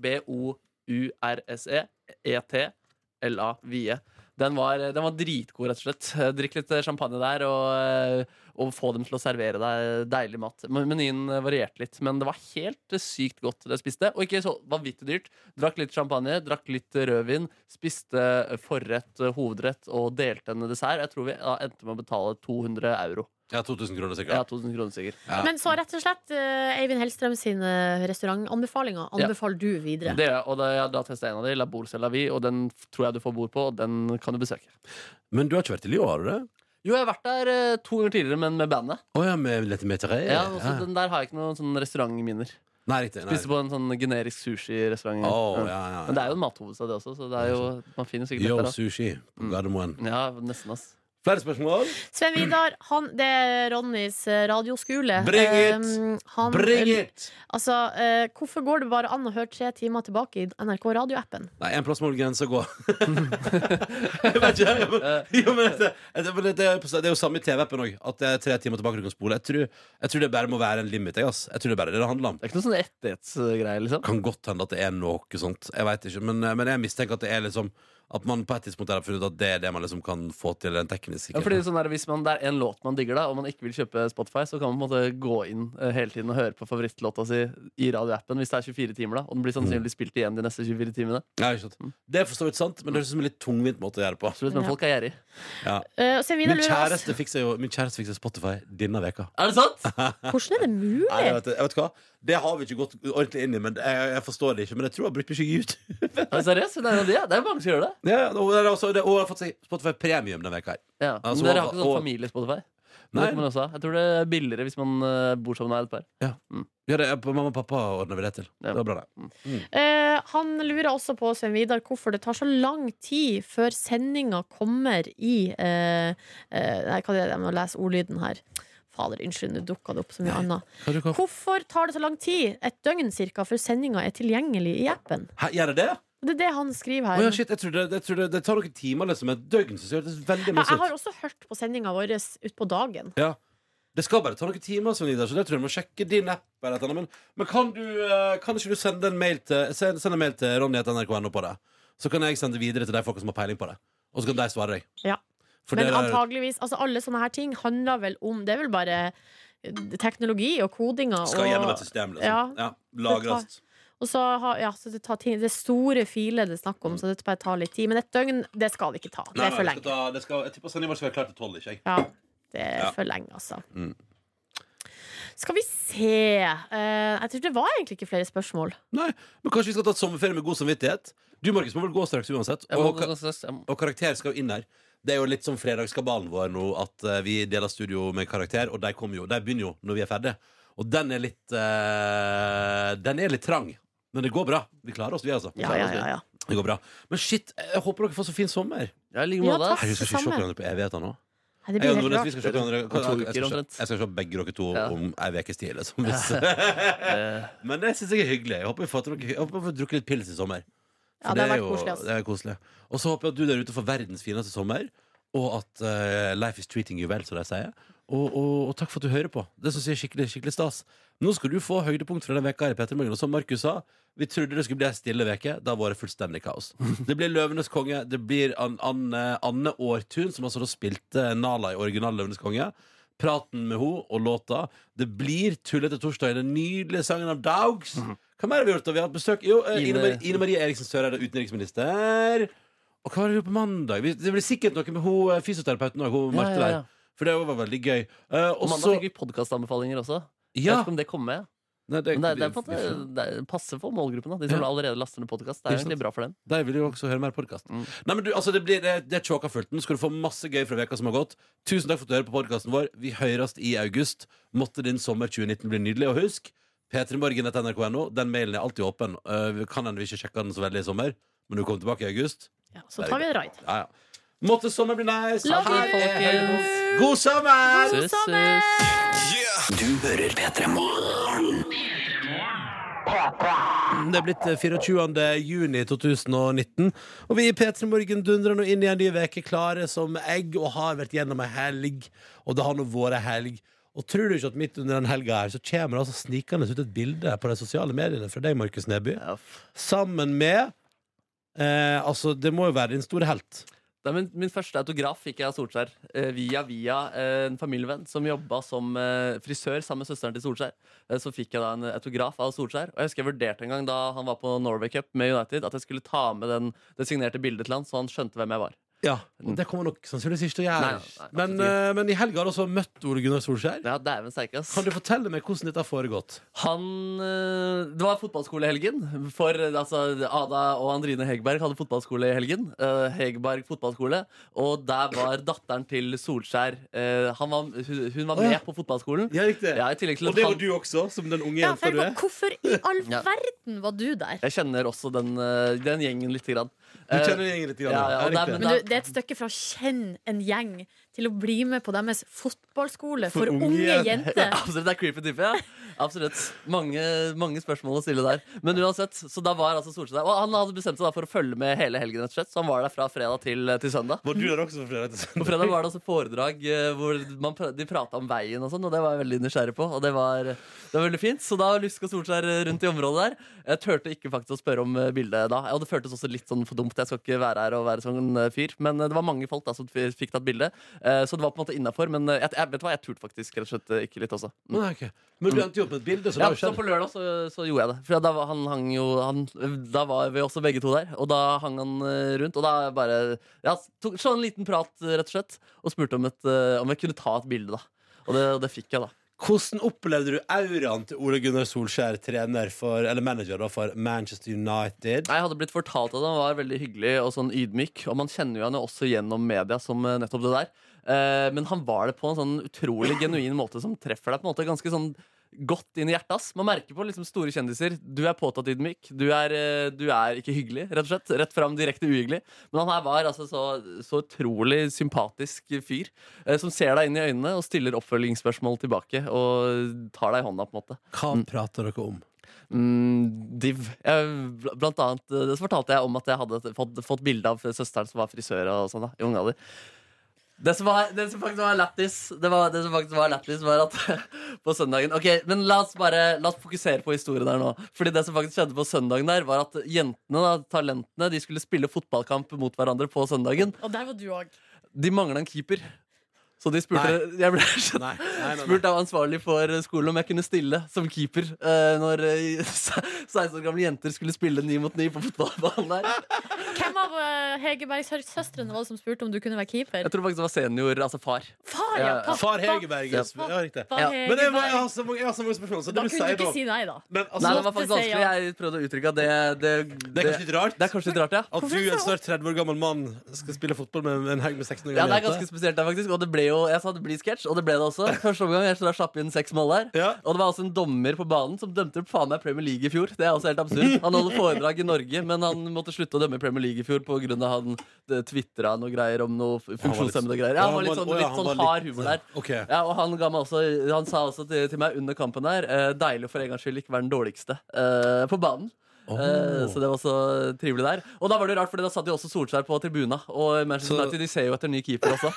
Speaker 4: B-O-U-R-S-E. E-T. L-A-Vie. Den var, den var dritgod, rett og slett. Eh, Drikk litt champagne der og, eh, og få dem til å servere deg deilig mat. Menyen varierte litt, men det var helt eh, sykt godt det jeg spiste. Og ikke så vanvittig dyrt. Drakk litt champagne, drakk litt rødvin, spiste forrett, hovedrett og delte en dessert. Jeg tror vi endte med å betale 200 euro
Speaker 2: Ja, 2000 kroner sikkert.
Speaker 4: Ja, 2000 kroner sikkert.
Speaker 2: Ja.
Speaker 3: Men så rett og slett eh, Eivind Hellstrøm sine restaurantanbefalinger
Speaker 4: Ja.
Speaker 3: anbefaler du videre.
Speaker 4: Det, og da, jeg, da testet jeg en av de, La Bourse La Vie, og den tror jeg du får bord på, og den kan du besøke.
Speaker 2: Men du har ikke vært i Lyon, har du det?
Speaker 4: Jo, jeg har vært der eh, to ganger tidligere, men med bandet.
Speaker 2: Å ja, med Lette Meteré?
Speaker 4: Ja, også, Den der har jeg ikke noen sånn restaurantminner.
Speaker 2: Nei, riktig. Nei.
Speaker 4: Spiste på en sånn generisk sushirestaurant.
Speaker 2: Å,
Speaker 4: Ja.
Speaker 2: ja, ja,
Speaker 4: Men det er jo en mathovedstad, det også, så det er jo, man finner sikkert
Speaker 2: Yo
Speaker 4: dette.
Speaker 2: Sushi på Gardermoen.
Speaker 4: da. Ja, nesten, ass.
Speaker 2: Flere spørsmål?
Speaker 3: Sven Vidar, han, det er Ronnys eh, radioskole.
Speaker 2: Bring it!
Speaker 3: Eh, han,
Speaker 2: Bring it!
Speaker 3: Altså, eh, hvorfor går det bare an å høre tre timer tilbake i NRK radioappen?
Speaker 2: Nei, en plass må det grense å gå. jeg vet ikke. jeg Jo, men det, det, det, det, er jo samme i TV-appen òg. At det er tre timer tilbake du kan spole. Jeg tror, jeg tror det bare må være en limit. Jeg, ass. jeg tror det er bare det det handler om.
Speaker 4: Det er ikke noe sånn rettighetsgreie, liksom.
Speaker 2: Kan godt hende at det er noe sånt. Jeg vet ikke, men, men jeg mistenker at det er liksom At man på et tidspunkt har funnet ut at det er det man liksom kan få til den tekniske
Speaker 4: Ja, fordi sånn der, Hvis man, det er en låt man digger, da og man ikke vil kjøpe Spotify, så kan man på en måte gå inn eh, hele tiden og høre på favorittlåta si i radioappen hvis det er 24 timer. da Og den blir sannsynligvis spilt igjen de neste 24 timene.
Speaker 2: Ja, ikke sant. Det er for så vidt sant, men det høres ut som en litt tungvint måte å gjøre det på.
Speaker 4: Absolutt, Men folk er gjerrig.
Speaker 2: Ja.
Speaker 3: Uh,
Speaker 2: Min kjæreste fikser jo Min kjæreste fikser Spotify denne veka
Speaker 4: Er det sant?
Speaker 3: Hvordan er det mulig?
Speaker 2: Nei, jeg vet, jeg vet hva Det har vi ikke gått ordentlig inn i, men jeg, jeg forstår det ikke. Men jeg tror jeg har brukt mye YouTube.
Speaker 4: Det seriøst? Det er, det, det er mange som gjør det.
Speaker 2: Ja, og, det også, det, og jeg har fått seg Spotify Premium denne her.
Speaker 4: Ja.
Speaker 2: Altså,
Speaker 4: men dere har ikke sånn familie-Spotify?
Speaker 2: Nei.
Speaker 4: Jeg tror det er billigere hvis man eh, bor sammen med et par.
Speaker 2: Ja, det er på Mamma og pappa ordner vi det til.
Speaker 4: Ja.
Speaker 2: Det var bra, det.
Speaker 3: Eh, han lurer også på Sven Vidar, hvorfor det tar så lang tid før sendinga kommer i eh, eh, hva er det? Jeg må lese ordlyden her. Fader, unnskyld, nå dukka det opp så mye annet. Hvorfor tar det så lang tid, et døgn cirka, før sendinga er tilgjengelig i appen?
Speaker 2: Hæ, gjør det det?
Speaker 3: Det er det han skriver
Speaker 2: her.
Speaker 3: her.
Speaker 2: ja, shit, jeg tror det, jeg tror det, det tar noen timer, liksom. Et døgn. Så det veldig
Speaker 3: Ja,
Speaker 2: masse
Speaker 3: jeg har også hørt på sendinga vår utpå dagen.
Speaker 2: Ja. Det skal bare ta noen timer, så det tror jeg må sjekke din app. Men, men kan, du, eh, kan ikke du sende en mail til Send, send en mail til nrk.no på det? Så kan jeg sende det videre til de folka som har peiling på det. Og så kan de svare deg.
Speaker 3: Ja.
Speaker 2: For
Speaker 3: Men antageligvis, altså alle sånne her ting handler vel om Det er vel bare eh, teknologi og kodinger.
Speaker 2: skal
Speaker 3: og,
Speaker 2: gjennom et system, liksom.
Speaker 3: Ja.
Speaker 2: Ja, lagres.
Speaker 3: Og så har, ja, så det, tar ting, det er store filer det er snakk om, så det bare tar litt tid. Men et døgn, det skal det ikke ta. Det er for lenge.
Speaker 2: ta, det skal, jeg tipper vår skal være klar til tolv, ikke jeg?
Speaker 3: Ja, det er
Speaker 2: Ja.
Speaker 3: for lenge, altså.
Speaker 2: Mm.
Speaker 3: Skal vi se uh, Jeg tror det var egentlig ikke flere spørsmål.
Speaker 2: Nei, men kanskje vi skal ta sommerferie med god samvittighet? Du, Markus, må vel gå straks uansett. Og, og karakter skal jo inn her. Det er jo litt som fredagskabalen vår nå, at eh, vi deler studio med karakter, og de kommer jo, de begynner jo når vi er ferdige. Og den er litt eh, Den er litt trang. Men det går bra. Vi klarer oss, vi, altså. Vi
Speaker 3: Ja,
Speaker 2: klarer
Speaker 3: ja,
Speaker 2: oss, vi.
Speaker 3: ja, ja.
Speaker 2: Det går bra. Men shit, jeg håper dere får så fin sommer.
Speaker 4: ja, i like
Speaker 3: Ja,
Speaker 4: måte.
Speaker 3: takk.
Speaker 2: Herregud, skal ikke se
Speaker 3: Samme.
Speaker 2: hverandre på evigheter nå.
Speaker 3: Nei, det
Speaker 2: Jeg
Speaker 3: blir helt rart.
Speaker 2: skal se hverandre
Speaker 4: Om to
Speaker 2: jeg
Speaker 4: uker
Speaker 2: skal, se,
Speaker 4: omtrent.
Speaker 2: jeg skal se begge dere to
Speaker 4: Ja.
Speaker 2: om ei ukes tid. Liksom, hvis.
Speaker 4: Eh,
Speaker 2: Men det syns jeg er hyggelig. Jeg håper vi får, til noe, jeg håper vi får drukket litt pils i sommer.
Speaker 3: Ja, det har vært
Speaker 2: er jo-
Speaker 3: koselig.
Speaker 2: Det er koselig. Og så håper jeg at du der ute får verdens fineste sommer. Og at uh, life is treating you well, som de sier. Og, og, og takk for at du hører på. Det synes jeg er skikkelig, skikkelig stas. Nå skal du få høydepunkt fra denne veka her i Petter Morgen. Og som Markus sa, vi trodde det skulle bli ei stille veke. Det har vært fullstendig kaos. Det blir Løvenes konge. Det blir An Anne, Anne Aartun, som altså da spilte Nala i original Løvenes konge. Praten med henne og låta. Det blir Tullete torsdag i den nydelige sangen av Dogs. Hva mer har vi gjort? da? Vi har hatt besøk Jo, eh, Ine,
Speaker 4: Ine-
Speaker 2: Marie, Ine Marie Eriksen Søreide, utenriksminister. Og hva har vi gjort på mandag? Vi- Det blir sikkert noe med hun eh, fysioterapeuten og hun
Speaker 4: Ja,
Speaker 2: Marte
Speaker 4: ja, ja.
Speaker 2: der. For det var veldig gøy. Eh, og
Speaker 4: Og mandag
Speaker 2: så
Speaker 4: fikk vi podkastanbefalinger også. Jeg
Speaker 2: Ja!
Speaker 4: vet ikke om det kom med.
Speaker 2: Nei, det,
Speaker 4: Men det, er- det er på en måte det er passe for målgruppen. Da. De som
Speaker 2: Ja.
Speaker 4: allerede laster ned podkast. Det
Speaker 2: Ikke
Speaker 4: er
Speaker 2: sant?
Speaker 4: egentlig bra for dem.
Speaker 2: De vil jo også høre mer podkast.
Speaker 4: Mm.
Speaker 2: Nei, men du, altså, det, blir, det, det er tjåka fullt. Nå skal du få masse gøy fra veka som har gått. Tusen takk for at du hører på podkasten vår. Vi høres i august. Måtte din sommer 2019 bli nydelig. Og husk, p3morgen.nrk.no. Den mailen er alltid åpen. Uh, vi kan hende vi ikke sjekka den så veldig i sommer, men du kommer tilbake i august.
Speaker 3: Ja, så tar vi en ride.
Speaker 2: Ja, ja. Måtte sommer bli nice.
Speaker 3: Love you.
Speaker 2: folkens. God sommer!
Speaker 3: God sommer!
Speaker 1: Du hører P3 Morgen.
Speaker 2: Det er blitt eh, 24. juni 2019, og vi i P3 Morgen dundrer nå inn i en ny uke, klare som egg, og har vært gjennom ei helg. Og det har nå vært helg. Og tror du ikke at midt under den helga her så kommer det altså snikende ut et bilde på de sosiale mediene fra deg, Markus Neby,
Speaker 4: Ja,
Speaker 2: sammen med eh, Altså, det må jo være din store helt.
Speaker 4: Det er min, min første autograf fikk jeg av Solskjær eh, via via eh, en familievenn som jobba som eh, frisør sammen med søsteren til Solskjær. Eh, så fikk jeg da en autograf av Solskjær. Og jeg husker jeg vurderte en gang da han var på Norway Cup med United, at jeg skulle ta med den, det signerte bildet til han, så han skjønte hvem jeg var.
Speaker 2: Ja, og Det kommer nok sannsynligvis ikke til å gjøre.
Speaker 4: Nei, nei,
Speaker 2: men,
Speaker 4: absolutt
Speaker 2: eh, men i helga har du også møtt Ole Gunnar Solskjær.
Speaker 4: Ja, dæven steike, ass.
Speaker 2: Kan du fortelle meg hvordan dette har foregått?
Speaker 4: Han øh, Det var fotballskolehelgen. For øh, altså, Ada og Andrine Hegberg hadde fotballskole i helgen. Øh, Hegberg fotballskole. Og der var datteren til Solskjær øh, han var, hun, hun var
Speaker 2: Å, ja.
Speaker 4: med på fotballskolen.
Speaker 2: Ja, riktig.
Speaker 4: Ja, i tillegg til
Speaker 2: Og
Speaker 4: at
Speaker 2: det var
Speaker 4: han,
Speaker 2: du også, som den unge
Speaker 3: Ja, for
Speaker 2: jenta du er?
Speaker 3: hvorfor i all
Speaker 4: Ja.
Speaker 3: verden var du der?
Speaker 4: Jeg kjenner også den, øh, den gjengen lite grann.
Speaker 2: Du
Speaker 4: Eh,
Speaker 2: kjenner gjengen litt? Grann,
Speaker 4: ja, ja, og det er-.
Speaker 3: Men du, det er et stykke fra å kjenne en gjeng til å bli med på deres fotballskole for,
Speaker 2: For unge
Speaker 3: unge
Speaker 2: jenter.
Speaker 3: jenter.
Speaker 4: Absolutt, det er creepy type, ja. Absolutt. Mange, mange spørsmål å stille der. Men uansett, så da var altså Solskjær der. Og han hadde bestemt seg da for å følge med hele helgen, rett og slett. Så han var der fra fredag til, til søndag.
Speaker 2: Var du der også på fredag til
Speaker 4: På fredag var det også foredrag eh, hvor man, de prata om veien og sånn, og det var jeg veldig nysgjerrig på. Og det var, det var veldig fint. Så da luska Solskjær rundt i området der. Jeg turte ikke faktisk å spørre om eh, bildet da. Og det føltes også litt sånn for dumt. Jeg skal ikke være her og være sånn eh, fyr. Men eh, det var mange folk da som fikk tatt bilde. Eh, Så det var på en måte innafor. Men eh, jeg, jeg, vet hva, jeg turte faktisk rett og slett eh, ikke litt også. Mm.
Speaker 2: Nei, okay. Men du endte jo opp med et bilde, så
Speaker 4: Ja, så på lørdag så, så gjorde jeg det. For da han hang jo han, Da var vi også begge to der. Og da hang han rundt. Og da bare ja, tok så en liten prat, rett og slett. Og spurte om, et, om jeg kunne ta et bilde, da. Og det, det fikk jeg, da.
Speaker 2: Hvordan opplevde du auraen til Ole Gunnar Solskjær, trener for, eller manager da, for Manchester United?
Speaker 4: Jeg hadde blitt fortalt at han var veldig hyggelig og sånn ydmyk. Og man kjenner jo han også gjennom media som nettopp det der. Eh, men han var det på en sånn utrolig genuin måte som treffer deg på en måte ganske sånn godt inn i hjertet. ass. Man merker på liksom store kjendiser. Du er påtatt ydmyk. Du er, uh, du er ikke hyggelig, rett og slett. Rett fram, direkte uhyggelig. Men han her var altså så, så utrolig sympatisk fyr. uh, som ser deg inn i øynene og stiller oppfølgingsspørsmål tilbake. Og tar deg i hånda, på en måte.
Speaker 2: Hva prater dere om?
Speaker 4: Mm, div. Jeg, bl- blant annet, så fortalte jeg om at jeg hadde fått, fått bilde av søsteren som var frisør og sånn da, i unge alder. Det som, var, det som faktisk var lættis, det, var, det som faktisk var lættis, var at på søndagen Ok, men la oss bare La oss fokusere på historien her nå. Fordi det som faktisk skjedde på søndagen der, var at jentene, da, talentene, de skulle spille fotballkamp mot hverandre på søndagen.
Speaker 3: Og der var du òg.
Speaker 4: De mangla en keeper. Så de spurte Jeg ble
Speaker 2: Nei, nei, nei, nei.
Speaker 4: spurt av ansvarlig for skolen om jeg kunne stille som keeper uh, når uh, 16 år gamle jenter skulle spille ni mot ni på fotballbanen der.
Speaker 3: Av uh, Hegerberg-søstrene var det som spurte om du kunne være keeper?
Speaker 4: Jeg tror faktisk det var senior, altså far.
Speaker 3: Far,
Speaker 4: Ja.
Speaker 3: Pappa,
Speaker 2: Far Hegerberg. Ja, ja riktig.
Speaker 4: Ja.
Speaker 2: Men jeg, jeg, har så mange, jeg har så mange spørsmål, så det
Speaker 3: Da kunne du ikke si nei, da.
Speaker 2: Men
Speaker 4: Nei,
Speaker 2: altså,
Speaker 4: det var faktisk vanskelig. Jeg prøvde å uttrykke at det, det,
Speaker 2: det er kanskje litt rart
Speaker 4: det er kanskje litt rart, ja.
Speaker 2: at du, en snart 30 år gammel mann, skal spille fotball med en haug med 16 år
Speaker 4: Ja, det er ganske spesielt der, faktisk. Og det ble jo, jeg sa det blir sketsj, og det ble det også. Første omgang jeg slår jeg slapp inn seks mål der.
Speaker 2: Ja.
Speaker 4: Og det var også en dommer på banen som dømte faen meg Premier League i fjor. Det er også helt absurd. Han holder foredrag i Norge, men han måtte slutte å dømme Premier League i fjor pga. han tvitra noe greier om noe funksjonshemmede greier. Ja, han var litt sånn, litt sånn hard humor der. Ja, og han, ga meg også, han sa også til, til meg under kampen der eh, Deilig for en gangs skyld ikke være den dårligste eh, på banen. Eh, så det var så trivelig der. Og da var det rart, for da satt jo også Solskjær på tribuna. Og Manchester
Speaker 2: Så-
Speaker 4: United de ser jo etter ny keeper også.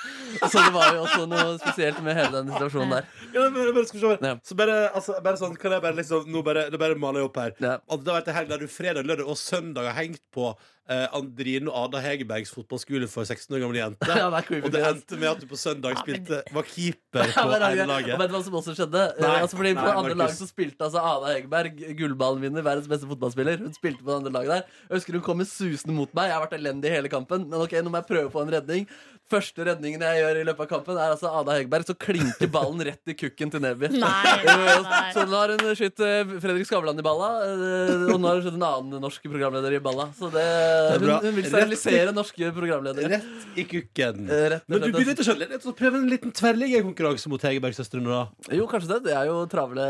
Speaker 4: Så det var jo også noe spesielt med hele den situasjonen der.
Speaker 2: Ja, men, bare, skal vi se.
Speaker 4: Ja.
Speaker 2: Så bare, altså, bare sånn, kan jeg bare liksom Nå bare, bare maler jeg opp her.
Speaker 4: Ja.
Speaker 2: Det var vært en helg der du fredag, lørdag og søndag har hengt på eh, Andrine og Ada Hegerbergs fotballskole for 16 år gamle jenter.
Speaker 4: Ja, det er creepy.
Speaker 2: Og det endte med at du på søndag spilte, var keeper på
Speaker 4: ja,
Speaker 2: ene
Speaker 4: og vet du hva som også skjedde? Eh,
Speaker 2: Nei,
Speaker 4: altså fordi
Speaker 2: nei,
Speaker 4: På andre lag så spilte altså Ada Hegerberg, gullballvinner, verdens beste fotballspiller. Hun spilte på det andre laget der. Jeg husker hun kom susende mot meg. Jeg har vært elendig hele kampen, men ok, nå må jeg prøve på en redning. Første redningen jeg gjør i løpet av kampen, er altså Ada Hegerberg. Så klinker ballen rett i kukken til Neby.
Speaker 3: Nei, nei.
Speaker 4: Så nå har hun skutt eh, Fredrik Skavlan i balla, eh, og nå har hun skutt en annen norsk programleder i balla. Så det, hun, hun vil sterilisere norske programledere.
Speaker 2: Rett i kukken.
Speaker 4: Eh, rett
Speaker 2: Men du begynner ikke å å prøve en liten tverrliggerkonkurranse mot Hegerberg-søstrene, da?
Speaker 4: Jo, kanskje det. Det er jo travle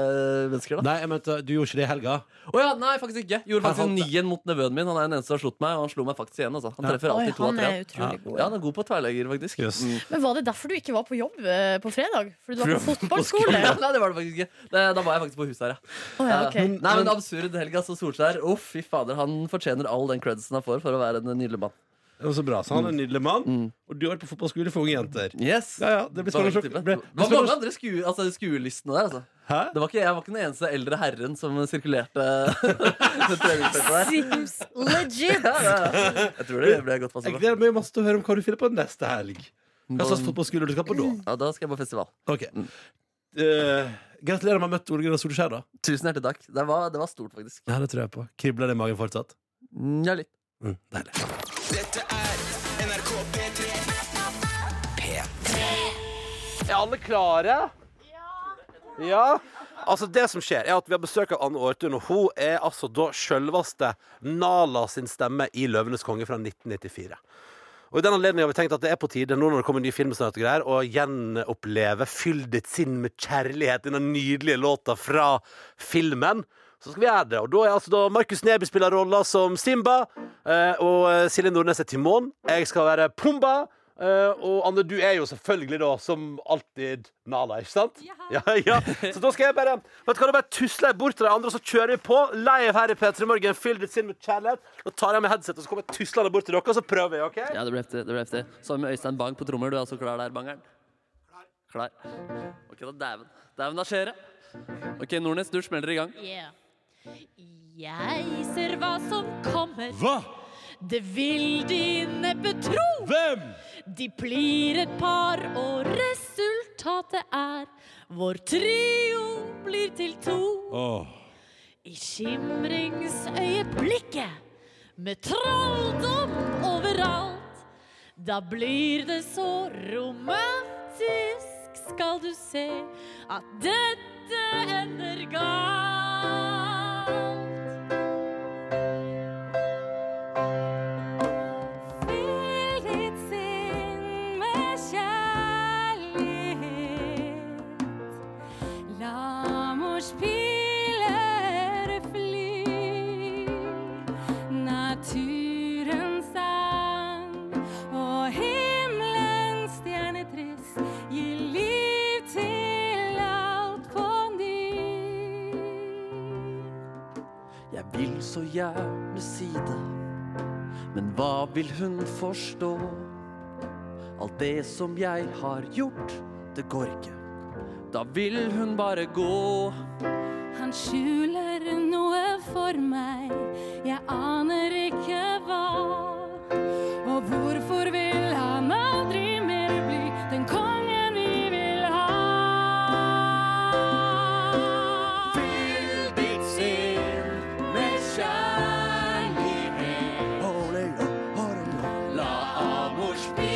Speaker 4: mennesker, da.
Speaker 2: Nei, jeg mente, du gjorde ikke det i helga.
Speaker 4: Å ja, nei, faktisk ikke. Gjorde faktisk nien mot nevøen min. Han er den eneste som har slått meg, og han slo meg faktisk igjen. Altså. Han treffer
Speaker 3: Oi,
Speaker 4: alltid to av tre. Ja, han er god på tverrlegger, faktisk.
Speaker 2: Yes.
Speaker 4: Mm.
Speaker 3: Men Var det derfor du ikke var på jobb eh, på fredag? Fordi du var på fotballskole?
Speaker 4: Ja, nei, det var det faktisk ikke. Det, da var jeg faktisk på huset her, ja.
Speaker 3: Oh, ja,
Speaker 4: okay. Nei, men Absurd helg, altså. Solskjær. Uff, fy fader. Han fortjener all den credsen han får for å være en nydelig mann.
Speaker 2: Det var så bra. Så han er en nydelig mann,
Speaker 4: Mm.
Speaker 2: og du har vært på fotballskole for unge jenter.
Speaker 4: Yes.
Speaker 2: Ja, ja, det blir spennende det
Speaker 4: var mange andre skue, altså, skuelistene der, altså.
Speaker 2: Hæ?
Speaker 4: Det var ikke, jeg var ikke den eneste eldre herren som sirkulerte.
Speaker 3: Seems legit!
Speaker 4: Ja, ja. Jeg tror det ble godt
Speaker 2: Jeg gleder meg masse til å høre om hva du finner på neste helg. Hva slags fotballskole du skal på da?
Speaker 4: Ja, da skal jeg på festival.
Speaker 2: Ok Uh, Gratulerer med å ha møtt Ole Gunnar Solskjær, da.
Speaker 4: Tusen hjertelig takk. Det var, det var stort, faktisk.
Speaker 2: Ja, det tror jeg på. Kribler det i magen fortsatt?
Speaker 4: Mm, Ja, litt.
Speaker 2: Mm, deilig.
Speaker 1: Dette er NRK P3. P3.
Speaker 2: Er alle klare? Ja. ja. Altså Det som skjer, er at vi har besøk av Anne Aartun, og hun er altså da sjølveste Nala sin stemme i 'Løvenes konge' fra 1994. Og I den anledning har vi tenkt at det er på tide nå når det kommer en ny film og greier, å gjenoppleve 'Fyll ditt sinn med kjærlighet', denne nydelige låta fra filmen. Så skal vi gjøre det. Og da er altså da Markus Neby spiller rolla som Simba, eh, og Silje Nordnes er Timon. Jeg skal være Pumba. Uh, og Anne, du er jo selvfølgelig da som alltid Nala, ikke sant? Ja. ja, Så da skal jeg bare Vet du hva, da bare tusler jeg bort til de andre, og så kjører vi på. Live her i P3 Morgen. Fyll ditt sinn med kjærlighet. Da tar jeg med headset, og så kommer jeg tuslende bort til dere, og så prøver vi, OK?
Speaker 4: Ja, det ble heftig. det ble heftig Sammen med Øystein Bang på trommer. Du er altså klar der, Bangeren? Klar. Ok, da dæven. Dæven, da skjer det. Ok, Nordnes, du smeller i gang.
Speaker 3: Jeg ser hva som kommer.
Speaker 2: Hva?
Speaker 3: Det vil de neppe tro.
Speaker 2: Hvem?
Speaker 3: De blir et par, og resultatet er vår trio blir til to. I skimringsøyeblikket, med trolldom overalt, da blir det så romantisk, skal du se, at dette ender galt.
Speaker 4: Så gjerne si det, men hva vil hun forstå? Alt det som jeg har gjort, det går ikke. Da vil hun bare gå.
Speaker 3: Han skjuler noe for meg, jeg aner ikke hva.
Speaker 4: push me.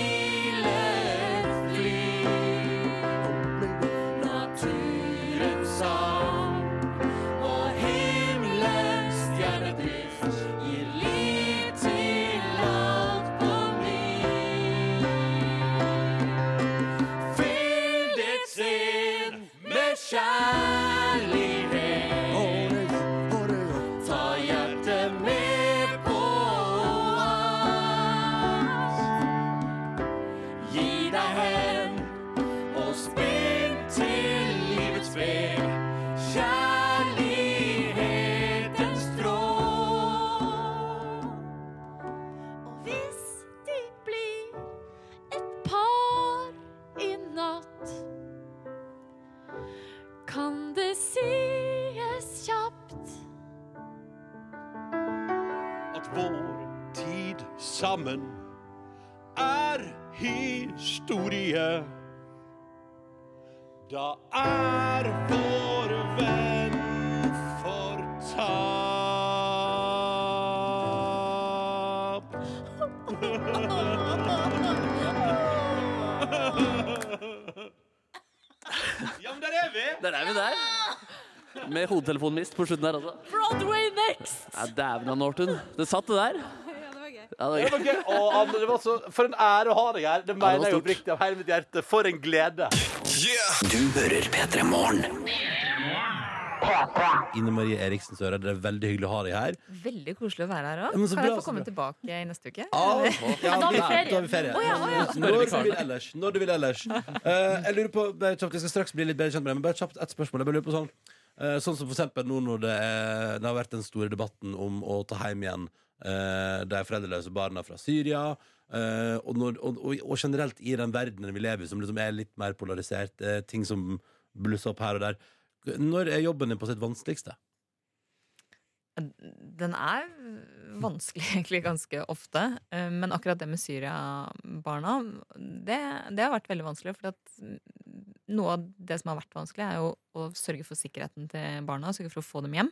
Speaker 4: Med hodetelefonmist på slutten der altså.
Speaker 3: Broadway next!
Speaker 4: Ja, Dæven av Norton. Det satt, det der. Ja, det
Speaker 2: Det
Speaker 4: var gøy.
Speaker 2: Å, Anne, det var så, for en ære å ha deg her. Det mener jeg oppriktig av hele mitt hjerte. For en glede.
Speaker 1: Du hører P3 Morgen.
Speaker 2: Ine Marie Eriksen Søre, det er veldig hyggelig å ha deg her.
Speaker 5: Veldig koselig å være her òg. Kan
Speaker 2: bra,
Speaker 5: jeg få komme tilbake i neste uke?
Speaker 2: Ja,
Speaker 3: da har vi ferie.
Speaker 2: Da har vi ferie.
Speaker 5: Å, ja, å, ja.
Speaker 2: Når du vil ellers. Når du vil ellers. Uh, jeg lurer på, bare kjapt, jeg skal straks bli litt bedre kjent med deg, men bare kjapt et spørsmål. Jeg bare lurer på sånn, sånn som for eksempel nå når det, er, det har vært den store debatten om å ta hjem igjen eh, de foreldreløse barna fra Syria. eh, og, når, og, og, generelt i den verdenen vi lever i, som liksom er litt mer polarisert, eh, ting som blusser opp her og der. Når er jobben din på sitt vanskeligste?
Speaker 5: Den er vanskelig egentlig ganske ofte. eh, Men akkurat det med Syria-barna, det, det har vært veldig vanskelig. For noe av det som har vært vanskelig, er jo å sørge for sikkerheten til barna. Sørge for å få dem hjem.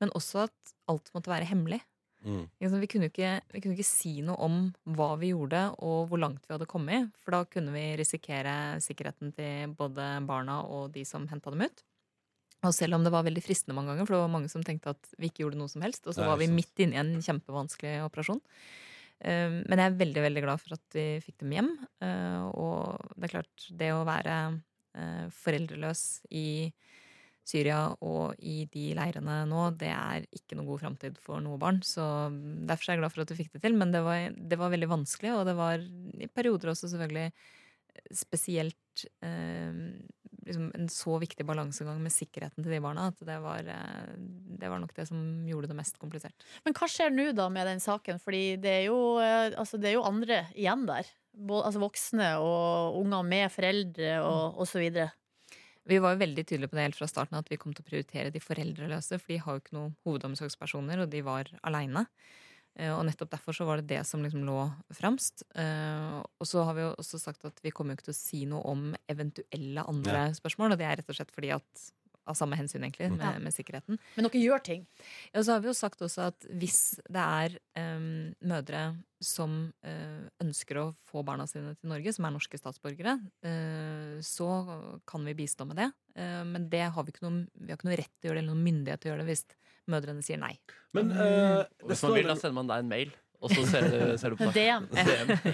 Speaker 5: Men også at alt måtte være hemmelig.
Speaker 2: Mm.
Speaker 5: Vi kunne, ikke, vi kunne ikke si noe om hva vi gjorde og hvor langt vi hadde kommet. For da kunne vi risikere sikkerheten til både barna og de som henta dem ut. Og selv om det var veldig fristende mange ganger, for det var mange som tenkte at vi ikke gjorde noe som helst, og så var vi midt inne i en kjempevanskelig operasjon. Eh, Men jeg er veldig veldig glad for at vi fikk dem hjem. Eh, Og det er klart, det å være foreldreløs i Syria og i de leirene nå, det er ikke noe god framtid for noe barn. Så derfor er jeg glad for at du fikk det til. Men det var, det var veldig vanskelig, og det var i perioder også selvfølgelig spesielt eh, liksom en så viktig balansegang med sikkerheten til de barna at det var, eh, det var nok det som gjorde det mest komplisert.
Speaker 3: Men hva skjer nå da med den saken? Fordi det er jo, eh, altså det er jo andre igjen der. Både, altså voksne og unger med foreldre og, så videre.
Speaker 5: Vi var jo veldig tydelige på det helt fra starten at vi kom til å prioritere de foreldreløse, for de har jo ikke noen hovedomsorgspersoner, og de var aleine. Og nettopp derfor så var det det som liksom lå fremst. Eh, Og så har vi jo også sagt at vi kommer jo ikke til å si noe om eventuelle andre spørsmål, og det er rett og slett fordi at av samme hensyn, egentlig, med, med sikkerheten.
Speaker 3: Men dere gjør ting.
Speaker 5: Ja, og så har vi jo sagt også at hvis det er um, mødre som uh, ønsker å få barna sine til Norge, som er norske statsborgere, uh, så kan vi bistå med det. Uh, men det har vi, ikke noe, vi har ikke noe rett til å gjøre det, eller noen myndighet til å gjøre det hvis mødrene sier nei.
Speaker 2: Men eh,
Speaker 4: Hvis man vil, da sender man deg en mail, og så ser du, ser du på
Speaker 3: DM.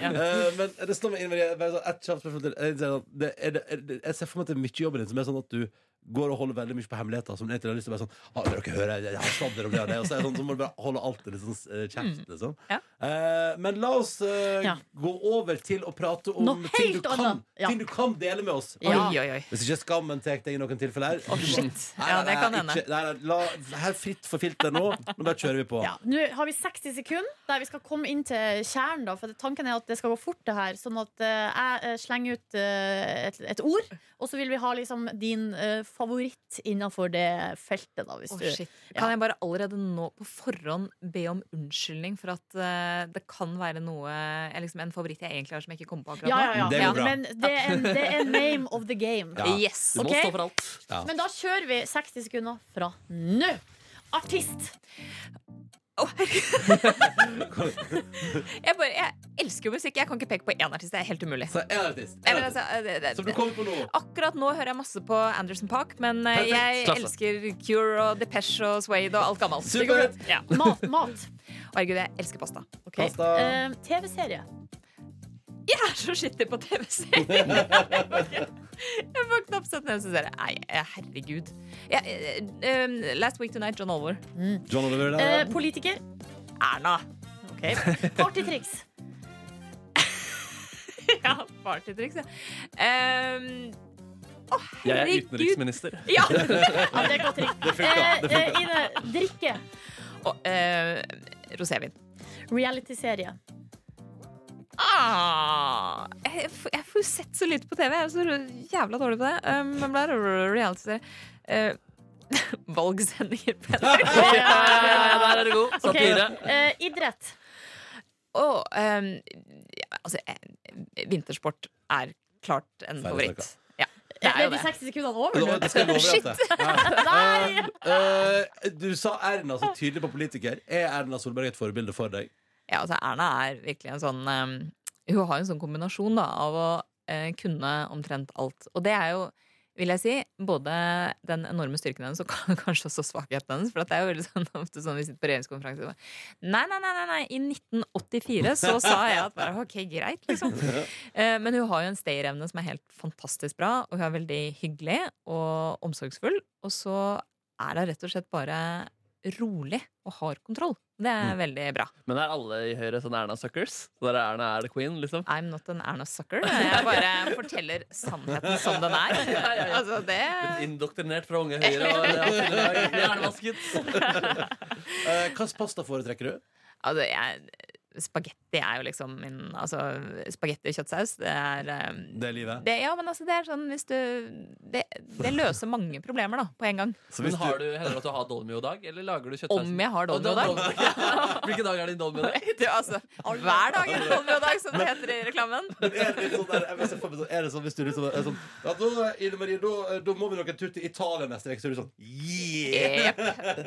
Speaker 2: Eh, men det står med bare sånn, et kjapt spørsmål til. Jeg, ser for meg at det er mye i jobben din som er sånn at du går og holder veldig mye på hemmeligheter. Som egentlig har lyst til å være sånn ah, vil dere høre, jeg har sladder om det og det. Og så, er det sånn, så må du bare holde alt litt sånn eh, kjeft, liksom.
Speaker 5: Ja.
Speaker 2: Eh, men la oss eh,
Speaker 3: Ja.
Speaker 2: gå over til å prate om
Speaker 3: Noe
Speaker 2: ting du,
Speaker 3: helt
Speaker 2: kan,
Speaker 3: annet. Ja.
Speaker 2: ting du kan dele med oss.
Speaker 3: Ja.
Speaker 5: Oi, oi, oi.
Speaker 2: Hvis ikke skammen tar deg i noen tilfeller.
Speaker 5: Å, shit. Ja, det kan hende.
Speaker 2: ikke- Nei, nei, la, her fritt for filter nå. Nå bare kjører vi på.
Speaker 3: Ja, Nå har vi 60 sekunder der vi skal komme inn til kjernen. Da, for tanken er at det skal gå fort, det her. Sånn at eh, jeg eh, slenger ut eh, et, et ord, og så vil vi ha liksom din eh, favoritt innafor det feltet. Da, hvis
Speaker 5: oh,
Speaker 3: du,
Speaker 5: shit.
Speaker 3: ja.
Speaker 5: Kan jeg bare allerede nå på forhånd be om unnskyldning for at uh, det kan være noe liksom, En favoritt jeg egentlig har som jeg ikke kommer på akkurat
Speaker 3: ja,
Speaker 5: nå?
Speaker 3: ja, ja.
Speaker 2: Det går.
Speaker 3: Men det er, en, det er name of the game.
Speaker 2: Ja.
Speaker 5: Yes!
Speaker 4: Du må
Speaker 3: okay?
Speaker 4: stå for alt.
Speaker 2: Ja.
Speaker 3: Men da kjører vi 60 sekunder fra nå. Artist.
Speaker 5: Herregud. jeg, bare, jeg elsker jo musikk. Jeg kan ikke peke på én artist. Det er helt umulig.
Speaker 2: Så en artist. En artist.
Speaker 5: Eller, altså, det, det,
Speaker 2: Som du kommer på nå.
Speaker 5: Akkurat nå hører jeg masse på Anderson Park, men eh,
Speaker 2: Perfekt.
Speaker 5: jeg
Speaker 4: Klasse.
Speaker 5: elsker Cure og Depeche og Suede og alt gammelt. Ja.
Speaker 3: Mat. mat.
Speaker 5: Herregud, jeg elsker pasta.
Speaker 3: Okay.
Speaker 2: Pasta.
Speaker 3: Uh, TV-serie.
Speaker 5: Jeg er så skittig på TV-serier. jeg får knapt sett og Nei, eh, herregud. Ja, eh, Last Week Tonight, John Oliver.
Speaker 2: John Oliver.
Speaker 3: Eh, politiker.
Speaker 5: Erna.
Speaker 3: Ok. Partytriks.
Speaker 5: ja, partytriks, ja. Um, å,
Speaker 4: Jeg er utenriksminister.
Speaker 5: Ja!
Speaker 3: Ja, det er godt triks. Eh, eh, Ine, drikke.
Speaker 5: Og, eh, rosévin.
Speaker 3: Reality-serie.
Speaker 5: Ah, jeg, jeg får jo sett så lite på TV. Jeg er så jævla dårlig på det. Um, men blir det reality uh, Valgsendinger på NRK.
Speaker 4: Der er du god. Satire.
Speaker 3: Okay. Uh, idrett.
Speaker 5: Oh, um, ja, altså eh, Vintersport er klart en favoritt. Ja, det
Speaker 3: Er
Speaker 5: jo jo
Speaker 3: de
Speaker 5: det.
Speaker 3: 60 sekundene over
Speaker 2: Nå, det skal det- Ja.
Speaker 3: Nei!
Speaker 2: Eh, du sa Erna så tydelig på politiker. Er Erna Solberg et forbilde for deg?
Speaker 5: Ja, altså Erna er virkelig en sånn um, Hun har en sånn kombinasjon da, av å uh, kunne omtrent alt. Og det er jo, vil jeg si, både den enorme styrken hennes og kanskje også svakheten hennes. For det er jo veldig sånn, ofte sånn vi sitter på regjeringskonferanse og bare, Nei, nei, nei, nei, i 1984 så sa jeg at bare, ok, greit, liksom. Uh, men hun har jo en stayerevne som er helt fantastisk bra, og hun er veldig hyggelig og omsorgsfull. Og så er hun rett og slett bare rolig og har kontroll. Det er veldig bra.
Speaker 4: Men er alle i Høyre sånn Erna Suckers? Så der er Erna er the queen, liksom?
Speaker 5: I'm not an Erna sucker. Jeg bare forteller sannheten som den er. Altså, det
Speaker 4: Indoktrinert fra unge Høyre. Og det er hjernevasket.
Speaker 2: Uh, Hvilken pasta foretrekker du?
Speaker 5: Altså, jeg spagetti er jo liksom min Altså, spagetti og kjøttsaus, det er um,
Speaker 2: Det er livet.
Speaker 5: det, Ja, men altså, det er sånn hvis du Det, det løser mange problemer, da, på en gang.
Speaker 2: Så
Speaker 4: Men har
Speaker 2: du,
Speaker 4: du, at du har dolmio-dag, eller lager du kjøttsaus?
Speaker 5: Om jeg har dolmio-dag.
Speaker 4: Hvilken dag er din dolmio-dag?
Speaker 5: Altså, hver dag er dolmio-dag, som det heter i reklamen.
Speaker 2: Men er det sånn der, jeg for meg sånn, er det sånn hvis du liksom er sånn Ja, da, Ine Marie, da, da må vi nok en tur til Italia neste uke. Så er du sånn Yeah!
Speaker 5: Yep.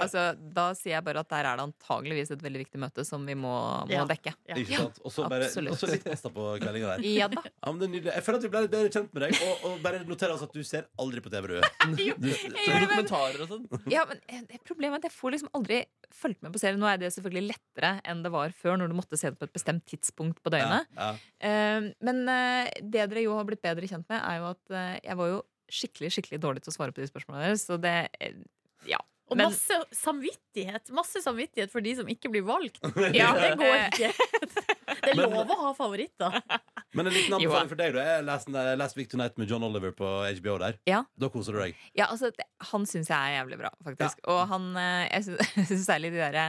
Speaker 5: Altså, da sier jeg bare at der er det antageligvis et veldig viktig møte som vi må, må
Speaker 3: Ja.
Speaker 5: dekke.
Speaker 3: Ja.
Speaker 2: Ikke sant? Og så bare
Speaker 5: absolutt.
Speaker 2: og så litt pasta på kveldinga der.
Speaker 5: Ja da.
Speaker 2: Ja, men det er nydelig. Jeg føler at vi ble litt bedre kjent med deg. Og, og bare noter oss at du ser aldri på TV, du.
Speaker 5: Gjør det, men-
Speaker 4: dokumentarer og sånn?
Speaker 5: Ja, men eh, Problemet er at jeg får liksom aldri fulgt med på serien. Nå er det selvfølgelig lettere enn det var før, når du måtte se det på et bestemt tidspunkt på døgnet.
Speaker 2: Ja,
Speaker 5: Eh, men eh, det dere jo har blitt bedre kjent med, er jo at eh, jeg var jo skikkelig skikkelig dårlig til å svare på de spørsmålene deres. Så det eh, Ja.
Speaker 3: Og
Speaker 5: Men-
Speaker 3: masse samvittighet Masse samvittighet for de som ikke blir valgt.
Speaker 5: Ja,
Speaker 3: Det går ikke. Det er
Speaker 2: Men-
Speaker 3: lov å ha favoritter.
Speaker 2: Men en liten anbefaling for deg, Du er last, Last Week Tonight med John Oliver på HBO der.
Speaker 5: Ja.
Speaker 2: Da koser du deg.
Speaker 5: Ja, altså, det, han syns jeg er jævlig bra, faktisk. Og han, eh, jeg syns- særlig de derre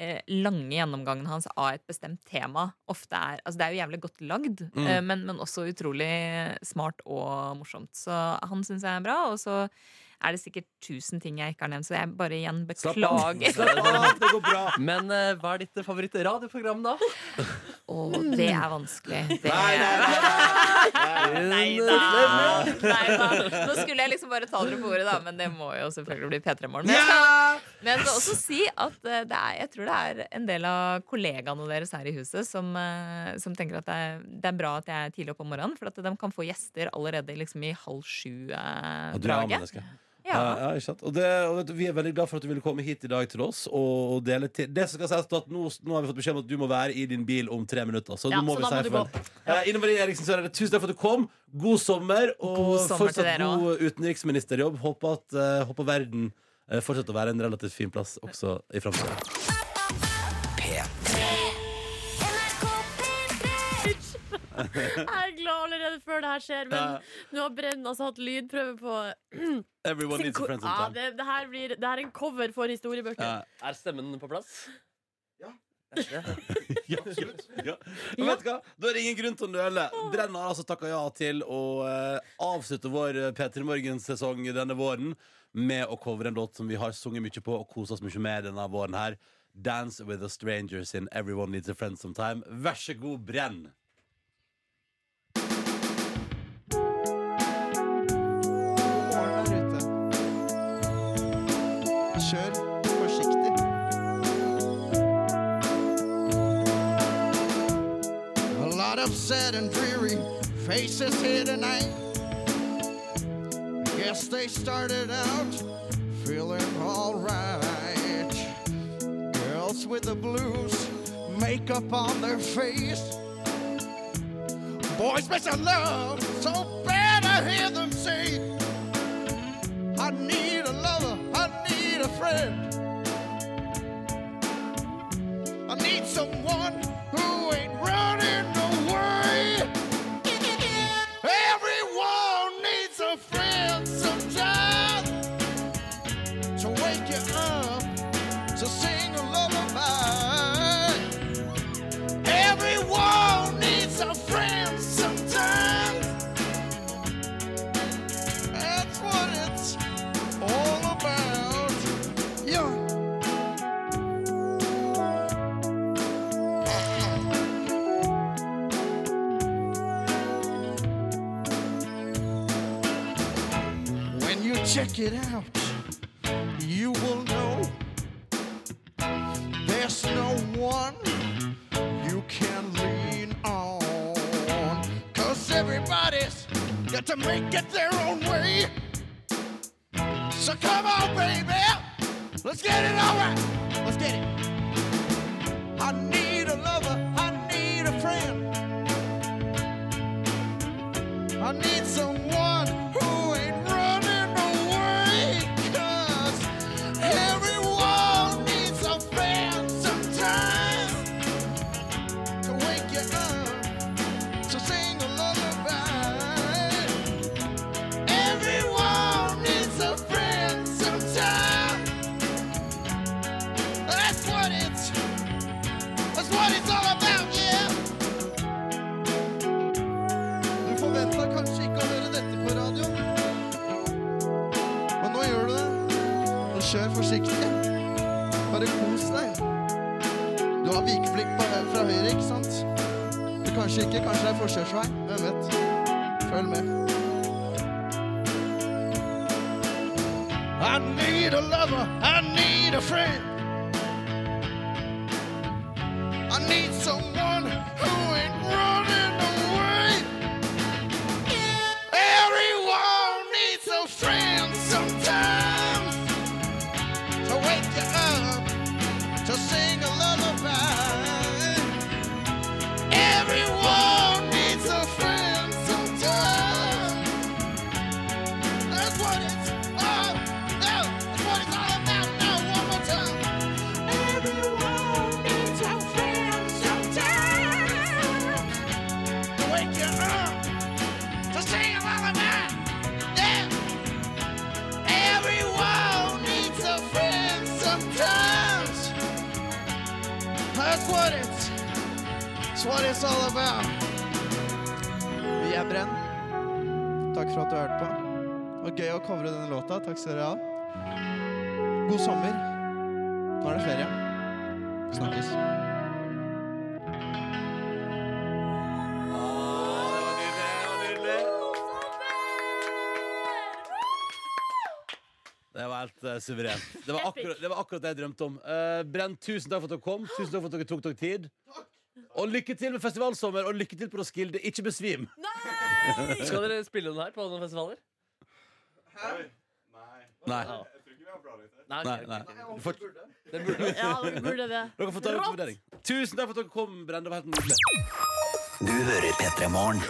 Speaker 5: eh, lange gjennomgangene hans av et bestemt tema ofte er Altså, det er jo jævlig godt lagd,
Speaker 2: Mm.
Speaker 5: eh, men, men også utrolig smart og morsomt. Så han syns jeg er bra. Og så er det sikkert tusen ting jeg ikke har nevnt, så jeg bare igjen
Speaker 2: Slapp av.
Speaker 5: beklager.
Speaker 2: Slapp av, det går bra.
Speaker 4: Men uh, hva er ditt favoritt-radioprogram, da?
Speaker 5: oh, det er vanskelig. Det
Speaker 2: Nei, nei, nei,
Speaker 5: Nei da. Nei da. Nå skulle jeg liksom bare ta dere på ordet, da, men det må jo selvfølgelig bli P3 Morgen. Men jeg skal, men jeg skal også si at det er, jeg tror det er en del av kollegaene deres her i huset som, eh, som tenker at det er, det er bra at jeg er tidlig oppe om morgenen, for at de kan få gjester allerede liksom i halv
Speaker 2: Og
Speaker 5: sju-draget.
Speaker 2: Ja. Ja, ikke sant? Og, det, og vet du, vi er veldig glad for at du ville komme hit i dag til oss og, dele til Det som skal sies at nå, nå har vi fått beskjed om at du må være i din bil om tre minutter. Så
Speaker 3: Ja,
Speaker 2: nå må
Speaker 3: så
Speaker 2: vi
Speaker 3: da
Speaker 2: si
Speaker 3: du
Speaker 2: farvel. Eh, Ine Marie Eriksen Søreide, tusen takk for at du kom. God sommer, og
Speaker 5: God sommer til
Speaker 2: fortsatt
Speaker 5: dere
Speaker 2: god utenriksministerjobb. Håper at eh, håper verden eh, fortsetter å være en relativt fin plass også i framtida.
Speaker 3: Jeg er glad allerede før det her skjer, men nå har Brenn altså hatt lydprøve på
Speaker 2: Everyone needs a friend
Speaker 3: ja,
Speaker 2: sometime.
Speaker 3: det, det, her blir, det her er en cover for historiebøkene.
Speaker 2: Ja.
Speaker 4: Er stemmen på plass?
Speaker 2: Ja.
Speaker 4: Ja.
Speaker 2: Ja, absolutt. Ja. Men vet du hva? Da er det ingen grunn til å nøle. Brenn har altså takka ja til å eh, avslutte vår P3 Morgen-sesong denne våren med å covre en låt som vi har sunget mye på og kosa oss mye med denne våren her. Dance with the strangers in Everyone Needs a Friend Sometime. Vær så god, Brenn.
Speaker 6: Kjør forsiktig. A lot of sad and dreary faces here tonight. Guess they started out feeling alright. Girls with the blues, makeup on their face. Boys missing love, so bad I hear them say, I need a lover, I friend. I need someone who ain't what it's all about. Vi er Brenn. Takk for at du hørte på. Det var gøy å covre denne låta. Takk skal dere ha. God sommer. Nå er det ferie. Snakkes.
Speaker 2: Det var helt uh, suverent. Det var, akkurat, det var akkurat det jeg drømte om. Uh, Brenn, tusen takk for at dere kom. Tusen takk for at dere tok dere tid. Og lykke til med festivalsommer, og lykke til på Roskilde. Ikke besvim.
Speaker 4: Skal dere spille den her på noen festivaler?
Speaker 2: Nei.
Speaker 4: Nei,
Speaker 2: Nei,
Speaker 4: Nei,
Speaker 2: nei.
Speaker 4: nei. ok.
Speaker 2: Du får,
Speaker 4: Det burde
Speaker 3: Ja, dere burde det.
Speaker 2: dere får ta en vurdering. Tusen takk for at dere kom, Brenn. Det var helt nydelig.
Speaker 1: Du hører P3 Morgen.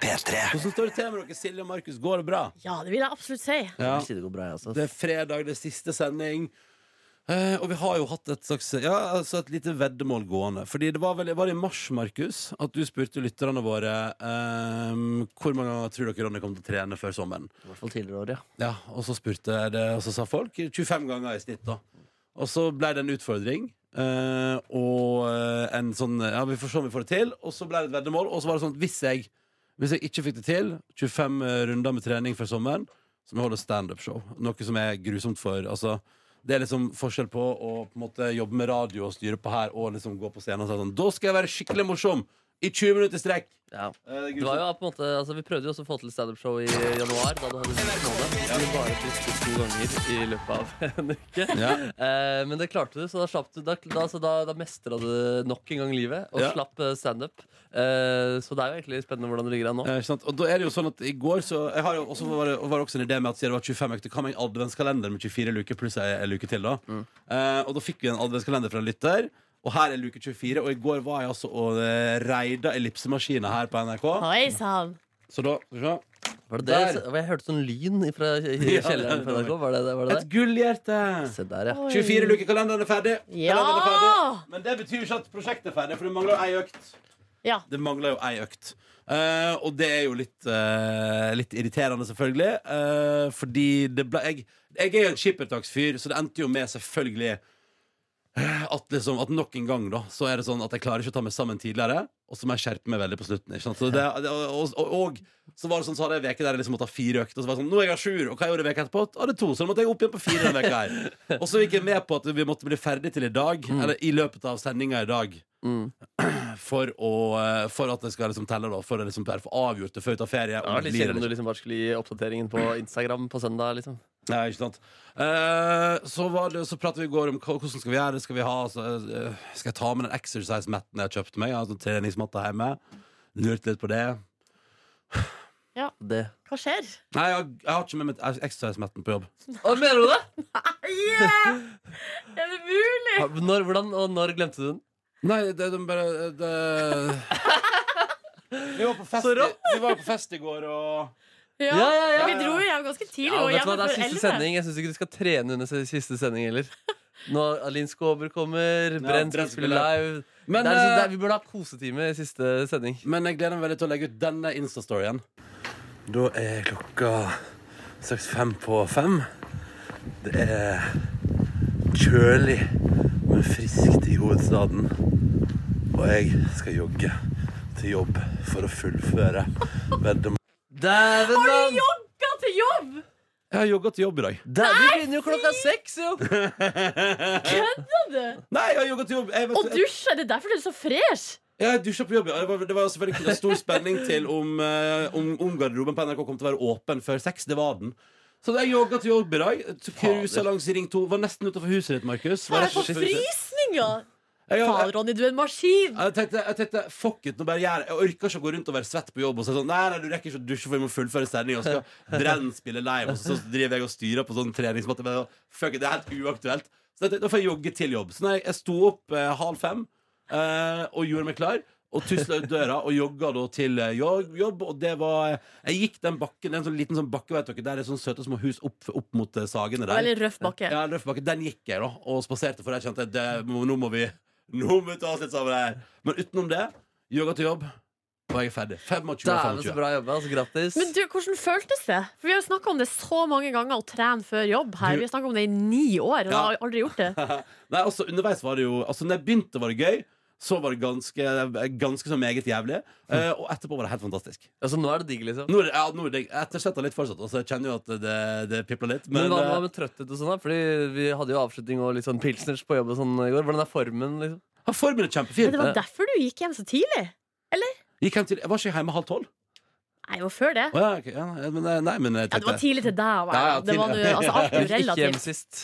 Speaker 1: P3.
Speaker 2: Hvordan står det til med dere, Silje og Markus? Går det bra?
Speaker 3: Ja, det vil jeg absolutt si.
Speaker 2: Ja.
Speaker 4: Si det går bra, jeg også.
Speaker 2: Det er fredag, det er siste sending. Eh, og vi har jo hatt et slags Ja, altså et lite veddemål gående. Fordi det var vel var det i mars, Markus, at du spurte lytterne våre eh, hvor mange ganger tror dere Ronny kommer til å trene før sommeren.
Speaker 4: I hvert fall tidligere år, ja.
Speaker 2: Ja, Og så spurte jeg det, og så sa folk 25 ganger i snitt, da. Og så ble det en utfordring. eh, og eh, en sånn Ja, vi får se om vi får det til. Og så ble det et veddemål. Og så var det sånn at hvis jeg, hvis jeg ikke fikk det til, 25 runder med trening før sommeren, så må jeg holde standup-show. Noe som er grusomt for Altså det er liksom forskjell på å på en måte jobbe med radio og styre på her og liksom gå på scenen og si sånn Da skal jeg være skikkelig morsom! I 20 minutter strekk!
Speaker 4: ja.
Speaker 2: Eh, det
Speaker 4: var jo på en måte, altså Vi prøvde jo også å få til standup-show i januar, da du hadde det Vi bare twistet to ganger i løpet av en uke.
Speaker 2: Ja.
Speaker 4: Eh, men det klarte du, så da, slapp du, da, da, så da, da mestra du nok en gang livet og
Speaker 2: Ja.
Speaker 4: slapp eh, standup. Eh, så det er jo egentlig spennende hvordan det ligger an nå.
Speaker 2: Ja, ikke sant? Og da er det jo sånn at i går så jeg har jo også, var, det, var også en idé med at siden det var 25 økter, kan man en adventskalender med 24 luker pluss ei luke til. da eh, Og da fikk vi en adventskalender fra en lytter. Og her er luke 24. Og i går var jeg altså og eh, reida ellipsemaskina her på NRK.
Speaker 3: Oi sann.
Speaker 2: Så da skal vi se.
Speaker 4: Var det det?
Speaker 2: Der.
Speaker 4: Jeg hørte sånn lyn fra kjelleren på NRK. Var det det? Var det,
Speaker 2: Et
Speaker 4: det?
Speaker 2: gullhjerte!
Speaker 4: Se der, ja.
Speaker 2: 24 luker, kalenderen er ferdig.
Speaker 3: Ja!
Speaker 2: Kalenderen er ferdig. Men det betyr jo ikke at prosjektet er ferdig, for det mangler jo ei økt.
Speaker 3: Ja.
Speaker 2: Det mangler jo ei økt. Eh, og det er jo litt, eh, litt irriterende, selvfølgelig. eh, fordi det ble Jeg, jeg er jo en skippertaksfyr, så det endte jo med selvfølgelig at, liksom, at nok en gang da Så er det sånn at jeg klarer ikke å ta meg sammen tidligere, og så må jeg skjerpe meg veldig på slutten. Så det, og, og, og så var det sånn Så hadde jeg en uke der jeg liksom måtte ha fire økter. Og så var det sånn, nå er jeg sjur. Og hva gjorde jeg veka etterpå? Da hadde to, så da måtte jeg opp igjen på fire denne uka her. Og så gikk jeg med på at vi måtte bli ferdig til i dag, eller i løpet av sendinga i dag
Speaker 4: Mm.
Speaker 2: for, å, eh, for at det skal liksom telle, da. For å liksom få avgjort det før vi tar ferie. Om
Speaker 4: litt kjedelig om du liksom bare skulle gi oppdateringen på Instagram på søndag. liksom
Speaker 2: Nei, ikke sant. Eh, så, var det, så pratet vi i går om hva- hvordan skal vi gjøre det. Skal vi ha så, eh, Skal jeg ta med den exercise-matten jeg kjøpte meg? Jeg har sånn treningsmatte hjemme. Lurte litt på det.
Speaker 4: Det.
Speaker 3: Hva skjer?
Speaker 2: Nei, jeg, jeg har ikke med meg exercise-matten på jobb.
Speaker 4: Å, mener du det?
Speaker 3: Er det mulig?
Speaker 4: Ha- Når, hvordan og når glemte du den?
Speaker 2: Nei, det, de bare det... Vi var på fest,
Speaker 4: Så
Speaker 2: i, vi var på fest i går, og
Speaker 3: Ja.
Speaker 4: Ja, ja, ja.
Speaker 3: Vi dro jo hjem ganske tidlig.
Speaker 4: Ja, vet du hva, Det er siste
Speaker 3: 11.
Speaker 4: sending. Jeg syns ikke du skal trene under siste sending heller. Når Alin Skåber kommer, Brenn skal spille live.
Speaker 2: Men,
Speaker 4: det er liksom, det
Speaker 2: eh,
Speaker 4: er, vi burde ha kosetime i siste sending.
Speaker 2: Men jeg gleder meg veldig til å legge ut denne Insta-storyen. Da er klokka straks fem på fem. Det er kjølig, men friskt i hovedstaden. Og jeg skal jogge til jobb for å fullføre veddemål.
Speaker 4: Dæven,
Speaker 3: Har du jogga til jobb?!
Speaker 2: Jeg har jogga til jobb i dag.
Speaker 4: Der, vi begynner jo klokka seks, jo!
Speaker 3: Kødder du?
Speaker 2: Nei, jeg har jogga til jobb. Jeg, vet,
Speaker 3: Og dusja. Det er derfor du er så fresh!
Speaker 2: jeg dusja på jobb. ja. Det var, det var selvfølgelig stor spenning til om, eh, om, om garderoben på NRK kom til å være åpen før seks. Det var den. Så jeg jogga til jobb i dag. Cruisa langs Ring 2. Var nesten utafor huset ditt, Markus. Var
Speaker 3: Jeg
Speaker 2: rett
Speaker 3: får
Speaker 2: utenfor huset.
Speaker 3: frysninger! Faen, Ronny, du er en maskin!
Speaker 2: jeg, tenkte, jeg tenkte fuck it, nå bare gjør jeg orker ikke å gå rundt og være svett på jobb og si sånn Nei, nei, du rekker ikke å dusje, for vi må fullføre sendinga. Og så skal Brenn spille live, og så, så driver jeg og styrer på sånn treningsmatte. Men fuck it, det er helt uaktuelt. Så jeg tenkte, da får jeg jogge til jobb. Så nei, jeg, sto opp eh, halv fem eh, og gjorde meg klar. Og tusla ut døra og jogga da til eh, jobb. Og det var Jeg gikk den bakken, det er en sånn liten sånn bakke, vet dere, der er sånne søte små hus opp, opp mot eh, Sagene der.
Speaker 3: Veldig røff bakke.
Speaker 2: Ja, røff bakke. Den gikk jeg da og spaserte, for jeg kjente at det, må- nå må vi Nå må vi ta oss litt sammen her. Men utenom det, yoga til jobb, og jeg er ferdig. 25 av
Speaker 4: Dæven, så
Speaker 2: 25.
Speaker 4: bra jobba. Altså, grattis.
Speaker 3: Men du, hvordan føltes det? For Vi har jo snakka om det så mange ganger, å trene før jobb her.
Speaker 2: Du-
Speaker 3: Vi har snakka om det i ni år, og
Speaker 2: Ja.
Speaker 3: jeg har aldri gjort det.
Speaker 2: Nei, altså underveis var det jo Altså når jeg begynte var det gøy Så var det ganske, ganske så meget jævlig eh, Og etterpå var det helt fantastisk
Speaker 4: Altså, nå er det digg, liksom.
Speaker 2: Nå er det, ja, nå er det ettersett litt fortsatt Altså jeg kjenner jo at det, det pipler litt
Speaker 4: Men,
Speaker 2: Men,
Speaker 4: hva,
Speaker 2: eh,
Speaker 4: hva med trøtthet og sånn? da? Fordi Vi hadde jo avslutning og litt sånn pilsners på jobb og sånn i går. Hvordan er formen? liksom?
Speaker 2: ja, formen er
Speaker 3: Men
Speaker 2: kjempefin
Speaker 3: det var derfor du gikk hjem så tidlig?
Speaker 2: Gikk hjem til, jeg var ikke hjemme halv tolv
Speaker 3: Nei, det var før det.
Speaker 2: Å ja, ok, ja, men, eh, Nei, men jeg
Speaker 3: Ja, det var
Speaker 2: tenkte
Speaker 3: tidlig til deg å være
Speaker 2: Ja, ja,
Speaker 3: det var
Speaker 2: tidlig.
Speaker 3: nå- altså, Alt er jo
Speaker 4: Ikke hjem sist.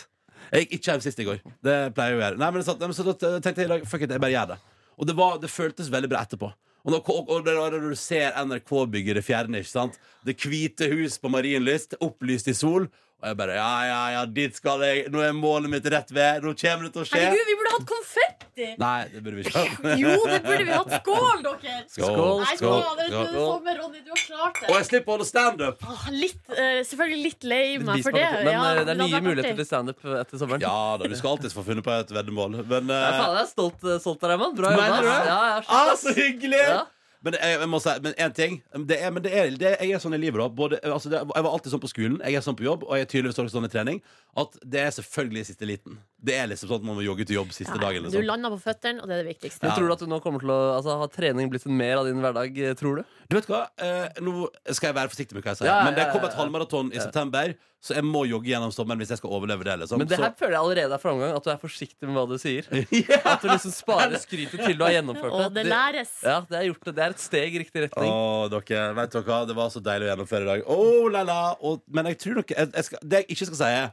Speaker 2: Jeg gikk ikke hjem sist i går Det pleier jeg å gjøre Nei, men, nei, men så da tenkte jeg Fuck it, jeg bare gjør det Og det, var, det føltes veldig bra etterpå og når, og når du ser NRK-bygget det fjerne, ikke sant? Det hvite hus på Marienlyst, opplyst i sol. Og jeg bare Ja, ja, ja, dit skal jeg. Nå er målet mitt rett ved. Nå kommer det til å skje.
Speaker 3: Herregud, vi burde hatt konfetti!
Speaker 2: Nei, det burde vi ikke.
Speaker 3: Jo, det burde vi hatt. Skål, dere!
Speaker 4: Skål,
Speaker 3: Nei,
Speaker 2: skål,
Speaker 3: skål. det er
Speaker 2: skål.
Speaker 3: det Ronny. Du har klart
Speaker 2: Og jeg slipper å holde standup.
Speaker 3: Litt, eh, selvfølgelig litt lei meg for det.
Speaker 4: Men
Speaker 3: Ja,
Speaker 4: eh, det er nye muligheter til standup etter sommeren.
Speaker 2: Ja da, du skal alltid få funnet på et veddemål. Men uh...
Speaker 4: faen, jeg er stolt, stolt av deg, mann. Bra jobba.
Speaker 2: det?
Speaker 4: Ja, ja,
Speaker 2: ah, så hyggelig!
Speaker 4: Ja.
Speaker 2: Men jeg, jeg må si, men én ting. Det er, men det er, det, jeg er sånn i livet, da. Både, altså det, jeg var alltid sånn på skolen, jeg er sånn på jobb, og jeg er tydeligvis også sånn i trening. At det er selvfølgelig siste liten. Det er liksom sånn at man må jogge til jobb siste
Speaker 3: Ja,
Speaker 2: dagen.
Speaker 3: Du
Speaker 2: lander
Speaker 3: landa på føttene, og det er det viktigste.
Speaker 4: Men tror du at du nå kommer til å altså, Ha trening blitt en mer av din hverdag, eh, tror du?
Speaker 2: Du vet hva? Eh, nå skal jeg være forsiktig med hva jeg sier.
Speaker 4: Ja,
Speaker 2: men det
Speaker 4: ja,
Speaker 2: kom et halvmaraton i september, så jeg må jogge gjennom sommeren hvis jeg skal overleve det. Liksom.
Speaker 4: Men det her
Speaker 2: så,
Speaker 4: føler jeg allerede er framgang. At du er forsiktig med hva du sier.
Speaker 2: Ja.
Speaker 4: At du liksom sparer skrytet til du har gjennomført
Speaker 3: Og det
Speaker 4: det.
Speaker 3: læres.
Speaker 4: Ja, det er gjort det. Det er et steg i riktig retning.
Speaker 2: Åh, dere, vet dere hva? Det var så deilig å gjennomføre i dag. Oh, la, la. Og, men jeg tror nok jeg, jeg skal, Det jeg ikke skal si, er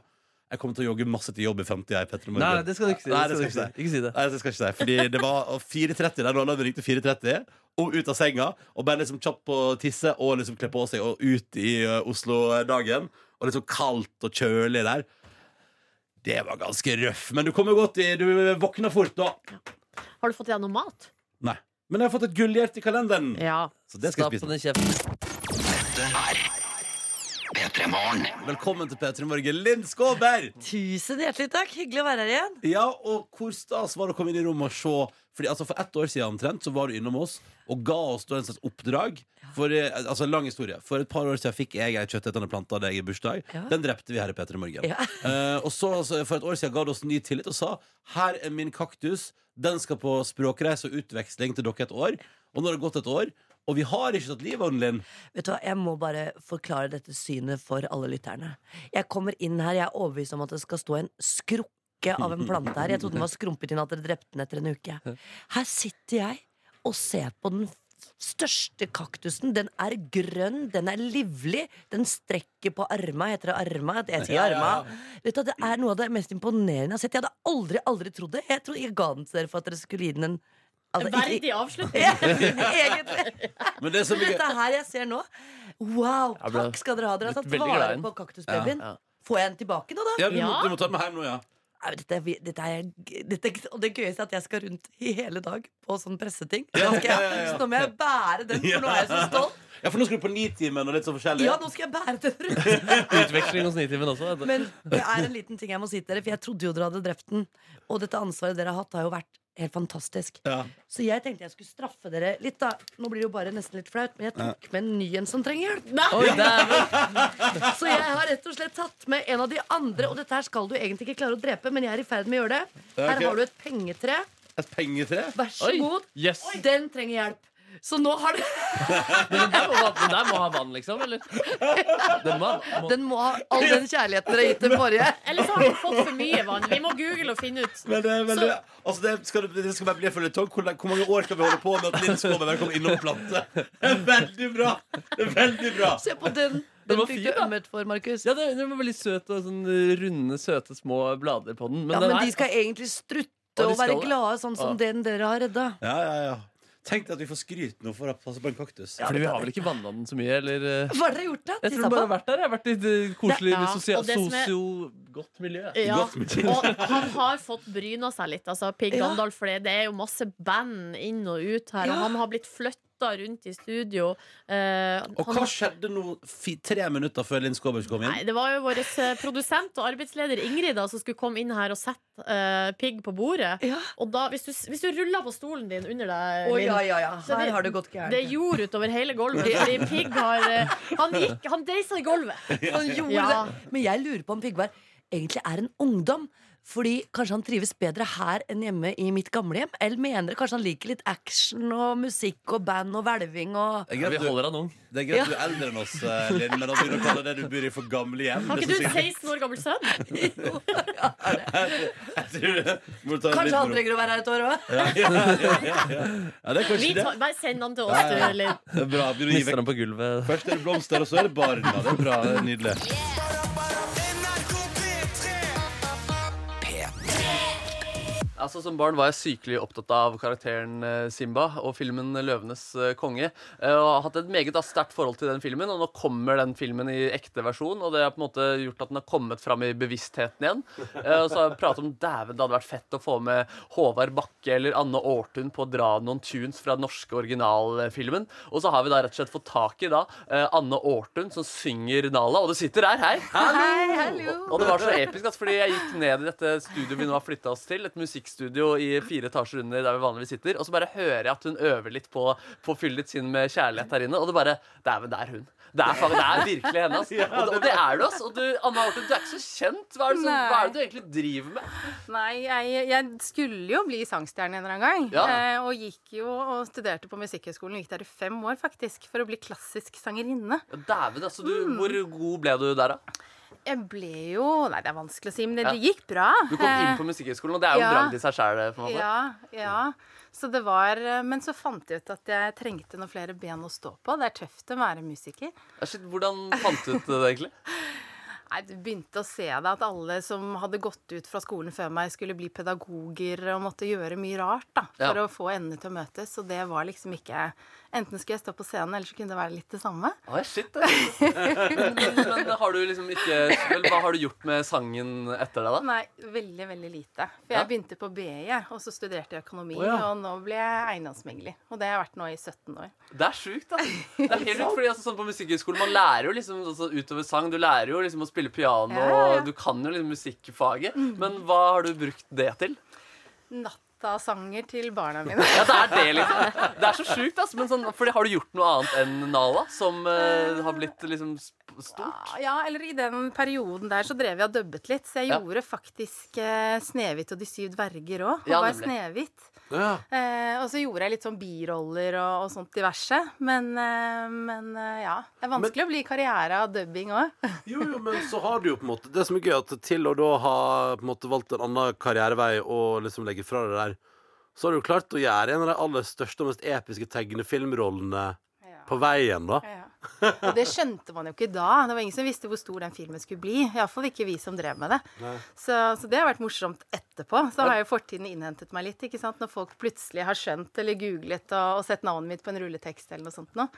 Speaker 2: jeg kommer til å jogge masse til jobb i framtida.
Speaker 4: Nei, nei, det skal du ikke si.
Speaker 2: Nei,
Speaker 4: Det
Speaker 2: det
Speaker 4: skal
Speaker 2: skal
Speaker 4: du ikke si. Ikke si det.
Speaker 2: Nei, det skal ikke si. Fordi det var 4.30 der Ronald ringte 4.30 og ut av senga. Og bare liksom kjapt på tisse og liksom kle på seg og ut i uh, Oslo-dagen. Og liksom kaldt og kjølig der. Det var ganske røff. Men du kommer godt i Du våkner fort, da.
Speaker 3: Har du fått i deg noe mat?
Speaker 2: Nei. Men jeg har fått et gullhjerte i kalenderen.
Speaker 3: Ja.
Speaker 2: Så det skal
Speaker 4: Stappen
Speaker 2: jeg spise.
Speaker 4: den i.
Speaker 1: P3 Morgen.
Speaker 2: Velkommen til P3 Morgen, Linn Skåber!
Speaker 7: Tusen hjertelig takk. Hyggelig å være her igjen.
Speaker 2: Ja, og hvor stas var det å komme inn i rommet og se Fordi altså For ett år siden omtrent Så var du innom oss og ga oss da en slags oppdrag. For, eh, altså en lang historie For et par år siden fikk jeg ei kjøttetende plante av deg i bursdag.
Speaker 7: Ja.
Speaker 2: Den drepte vi her i P3 Morgen.
Speaker 7: Ja.
Speaker 2: Eh, og så altså, For et år siden ga du oss ny tillit og sa Her er min kaktus. Den skal på språkreise og utveksling til dere et år. Og nå har det gått et år, og vi har ikke tatt livet av den, Linn.
Speaker 7: Vet du hva, Jeg må bare forklare dette synet for alle lytterne. Jeg kommer inn her, jeg er overbevist om at det skal stå en skrukke av en plante her. Jeg trodde den var skrumpet inn at dere drepte den etter en uke. Her sitter jeg og ser på den største kaktusen. Den er grønn, den er livlig. Den strekker på arma. Heter det arma? Jeg sier
Speaker 2: Ja, ja,
Speaker 7: arma.
Speaker 2: ja.
Speaker 7: Vet du, det er noe av det mest imponerende jeg har sett. Jeg hadde aldri, aldri trodd det. Jeg tror jeg ga den til dere for at dere skulle gi den en altså, ikke-
Speaker 3: Verdig avslutning.
Speaker 7: Ja, egentlig.
Speaker 2: Men det som
Speaker 7: dette her jeg ser nå Wow, takk skal dere ha. Dere har tatt vare på kaktusbabyen.
Speaker 4: Ja, ja.
Speaker 7: Får jeg den tilbake nå, da?
Speaker 2: ja, du, må, du må ta den med hjem nå, ja.
Speaker 7: Dette, er- dette er, dette, og det gøyeste er at jeg skal rundt i hele dag på sånn presseting.
Speaker 2: Ja, ja, ja.
Speaker 7: Så nå må jeg bære den, for nå er jeg så stolt.
Speaker 2: Ja, For nå skal du på Nitimen og litt sånn forskjellig.
Speaker 7: Ja, nå skal jeg bære den rundt.
Speaker 4: Utveksling hos Nitimen også.
Speaker 7: Men det er en liten ting jeg må si til dere, for jeg trodde jo dere hadde drept den. Og dette ansvaret dere har hatt, har jo vært helt fantastisk.
Speaker 2: Ja.
Speaker 7: Så jeg tenkte jeg skulle straffe dere litt, da. Nå blir det jo bare nesten litt flaut, men jeg tok med en ny en som trenger hjelp.
Speaker 4: Oi.
Speaker 7: Så jeg har rett og slett tatt med en av de andre, og dette her skal du egentlig ikke klare å drepe, men jeg er i ferd med å gjøre det. Her har du et pengetre.
Speaker 2: Et pengetre.
Speaker 7: Vær så
Speaker 4: Oi.
Speaker 7: god.
Speaker 4: Yes.
Speaker 7: Den trenger hjelp. Så nå har det
Speaker 4: den der må, ha- den vann, liksom? Eller? Den må, må.
Speaker 7: Den må ha all den kjærligheten dere har gitt den forrige.
Speaker 3: Eller så har du fått for mye vann. Vi må google og finne ut.
Speaker 2: Men, eh, men det, altså det, skal, det skal bare bli føljetong. Hvor, hvor mange år skal vi holde på med at Linn Skåber kommer innom plante? Det er veldig bra! Det er veldig bra.
Speaker 7: Se på den.
Speaker 4: Den
Speaker 7: Den
Speaker 4: var
Speaker 7: fikk du
Speaker 4: da.
Speaker 7: for, Markus.
Speaker 4: Ja, den var veldig søt og sånn runde, søte små blader på den. Men,
Speaker 7: Ja,
Speaker 4: den
Speaker 7: men
Speaker 4: er,
Speaker 7: de skal egentlig strutte og være glade, sånn som
Speaker 4: ja.
Speaker 7: den dere har redda.
Speaker 2: Ja, ja, ja. Tenk at vi får skryt nå for å passe på en kaktus.
Speaker 4: Fordi vi har vel ikke vanna den så mye, eller eh,
Speaker 7: Hva har dere gjort, da?
Speaker 4: Jeg tror bare jeg har vært der. Jeg har vært i et koselig,
Speaker 3: Ja,
Speaker 4: sosia-
Speaker 3: og er-
Speaker 4: sosio godt miljø.
Speaker 3: Ja,
Speaker 2: Godt miljø.
Speaker 3: og han har fått bryna seg litt, altså Pig
Speaker 7: Ja.
Speaker 3: Gandalf, for det det er jo masse band inn og ut her, og
Speaker 7: Ja.
Speaker 3: han har blitt flytta rundt i studio. Eh,
Speaker 2: Og
Speaker 3: han
Speaker 2: hva skjedde nå fi, tre minutter før Linn Skåber kom inn?
Speaker 3: Nei, det var jo vår eh, produsent og arbeidsleder Ingrid da, som skulle komme inn her og sette eh, pigg på bordet.
Speaker 7: Ja.
Speaker 3: Og da, hvis du, hvis du ruller på stolen din under deg,
Speaker 7: Å,
Speaker 3: Linn,
Speaker 7: ja, ja, ja.
Speaker 3: Så
Speaker 7: Her
Speaker 3: det-
Speaker 7: har det gått
Speaker 3: det er jord utover hele gulvet. Fordi Pigg har eh, Han gikk, han deisa i gulvet.
Speaker 7: Han gjorde
Speaker 3: Ja.
Speaker 7: det. Men jeg lurer på om Pigvar egentlig er en ungdom. Fordi kanskje han trives bedre her enn hjemme i mitt gamlehjem? Eller mener kanskje han liker litt action og musikk og band og hvelving og
Speaker 4: Ja, vi holder han ung.
Speaker 2: det er greit du er eldre enn oss, eh, Linn, men at du kaller det du bor i, for gamlehjem
Speaker 3: Har ikke du en 16 år gammel sønn?
Speaker 2: jo, ja, det
Speaker 7: Kanskje han trenger å være her et år òg?
Speaker 2: ja, ja, ja, ja, ja. ja, det er kanskje det.
Speaker 3: tar, bare send han til oss,
Speaker 2: Ja, ja.
Speaker 3: du.
Speaker 2: Er bra. Begynner
Speaker 4: Mister han på gulvet.
Speaker 2: Først er det blomster, og så er det barna. Det er bra. Det er nydelig.
Speaker 4: Altså Som barn var jeg sykelig opptatt av karakteren eh, Simba og filmen 'Løvenes eh, konge'. eh, Og har hatt et meget sterkt forhold til den filmen, og nå kommer den filmen i ekte versjon. Og det har på en måte gjort at den har kommet fram i bevisstheten igjen. Eh, Og så har jeg pratet om dæven, det hadde vært fett å få med Håvard Bakke eller Anne Aartun på å dra noen tunes fra den norske originalfilmen. Og så har vi da rett og slett fått tak i da Anne Aartun som synger Nala, og du sitter der, hei! Og, og det var så episk, altså, fordi jeg gikk ned i dette studioet vi nå har flytta oss til. Et musikkstudio i fire etasjer under der vi vanligvis sitter. Og så bare hører jeg at hun øver litt på, på å fylle litt sin med kjærlighet her inne. Og det bare Dæven, det er hun. Det er, faen- det er virkelig henne. Altså. Og, og det er du, altså. Og du, Anna Horten, du er ikke så kjent. Hva er, det som, hva er det du egentlig driver med?
Speaker 8: Nei, jeg, jeg skulle jo bli sangstjerne en eller annen gang.
Speaker 4: Ja.
Speaker 8: Eh, og gikk jo og studerte på Musikkhøgskolen. Gikk der i fem år, faktisk, for å bli klassisk sangerinne.
Speaker 4: Ja, Dæven, altså. Du, hvor god ble du der, da?
Speaker 8: Jeg ble jo Nei, det er vanskelig å si, men det,
Speaker 4: Ja.
Speaker 8: det gikk bra.
Speaker 4: Du kom inn
Speaker 8: Eh,
Speaker 4: på Musikkhøgskolen, og det er jo en
Speaker 8: ja.
Speaker 4: bragd i seg sjæl.
Speaker 8: Ja, ja. Så det var eh, Men så fant jeg ut at jeg trengte noen flere ben å stå på. Det er tøft å være musiker.
Speaker 4: Hvordan fant du ut det, egentlig?
Speaker 8: Nei, Du begynte å se det at alle som hadde gått ut fra skolen før meg, skulle bli pedagoger og måtte gjøre mye rart da, for
Speaker 4: Ja.
Speaker 8: å få endene til å møtes. Og det var liksom ikke Enten skulle jeg stå på scenen, eller så kunne det være litt det samme.
Speaker 4: Oi, shit, det. Men, har du liksom ikke vel, Hva har du gjort med sangen etter det, da?
Speaker 8: Nei, veldig, veldig lite. For
Speaker 4: Ja.
Speaker 8: jeg begynte på BI, og så studerte jeg økonomi,
Speaker 4: oh, ja.
Speaker 8: og nå ble jeg eiendomsmegler. Og det har jeg vært nå i 17 år.
Speaker 4: Det er sjukt, da. Det er helt sjukt, fordi altså, sånn På Musikkhøgskolen man lærer jo liksom altså, utover sang. Du lærer jo liksom å spille piano,
Speaker 8: Ja, ja, ja.
Speaker 4: og du kan jo liksom musikkfaget. Men hva har du brukt det til?
Speaker 8: Nattasanger til barna mine.
Speaker 4: Ja, det er det, liksom. Det er så sjukt, altså. Sånn, har du gjort noe annet enn Nala, som uh, har blitt liksom stort?
Speaker 8: Ja, eller i den perioden der så drev jeg og dubbet litt. Så jeg
Speaker 4: Ja.
Speaker 8: gjorde faktisk eh, 'Snehvit og de syv dverger' òg. Og
Speaker 4: Ja,
Speaker 8: var. Snehvit.
Speaker 2: Ja.
Speaker 8: Eh, og så gjorde jeg litt sånn biroller og, og sånt diverse. Men, eh, men eh, ja. Det er vanskelig å bli karriere av dubbing òg.
Speaker 2: Jo, jo, men så har du jo på en måte Det som er gøy, at til å da ha på en måte valgt en annen karrierevei og liksom legge fra deg det der, så har du jo klart å gjøre en av de aller største og mest episke tegnefilmrollene på veien, da.
Speaker 8: Ja. Og det skjønte man jo ikke da. Det var ingen som visste hvor stor den filmen skulle bli. Iallfall ikke vi som drev med det. Så, så det har vært morsomt etterpå. Så har jo fortiden innhentet meg litt. ikke sant? Når folk plutselig har skjønt eller googlet og, og sett navnet mitt på en rulletekst eller noe sånt noe.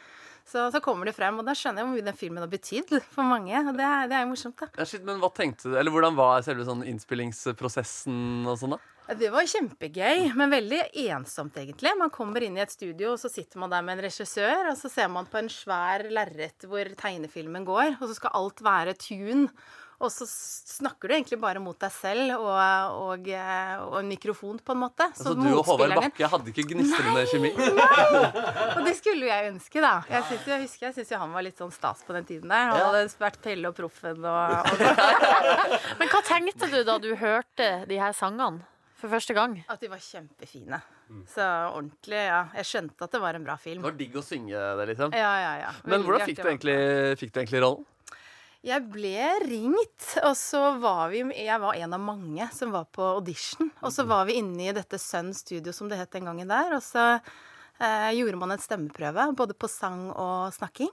Speaker 8: Så, så kommer det frem, og da skjønner jeg hvor mye den filmen har betydd for mange. Og det, det er jo morsomt, da.
Speaker 4: Ja, shit, men hva tenkte du, eller Hvordan var selve sånn innspillingsprosessen og sånn? da?
Speaker 8: Det var kjempegøy, men veldig ensomt, egentlig. Man kommer inn i et studio, og så sitter man der med en regissør, og så ser man på en svær lerret hvor tegnefilmen går, og så skal alt være tune. Og så snakker du egentlig bare mot deg selv og, og, eh, og en mikrofon, på en måte.
Speaker 4: Altså, du og Håvard Bakke hadde ikke gnistrende kjemi? Nei!
Speaker 8: Og det skulle jo jeg ønske, da. Jeg, synes, jeg husker jeg syns jo han var litt sånn stas på den tiden der. Han hadde vært Pelle og Proffen og, og
Speaker 3: Men hva tenkte du da du hørte de her sangene? for første gang.
Speaker 8: At de var kjempefine. Så ordentlig, ja. Jeg skjønte at det var en bra film.
Speaker 4: Det var digg å synge det, liksom.
Speaker 8: Ja, ja, ja.
Speaker 4: Men hvordan fikk du egentlig, fikk du egentlig rollen?
Speaker 8: Jeg ble ringt, og så var vi Jeg var en av mange som var på audition. Og så var vi inne i dette Sun Studio, som det het den gangen der. Og så eh, gjorde man en stemmeprøve, både på sang og snakking.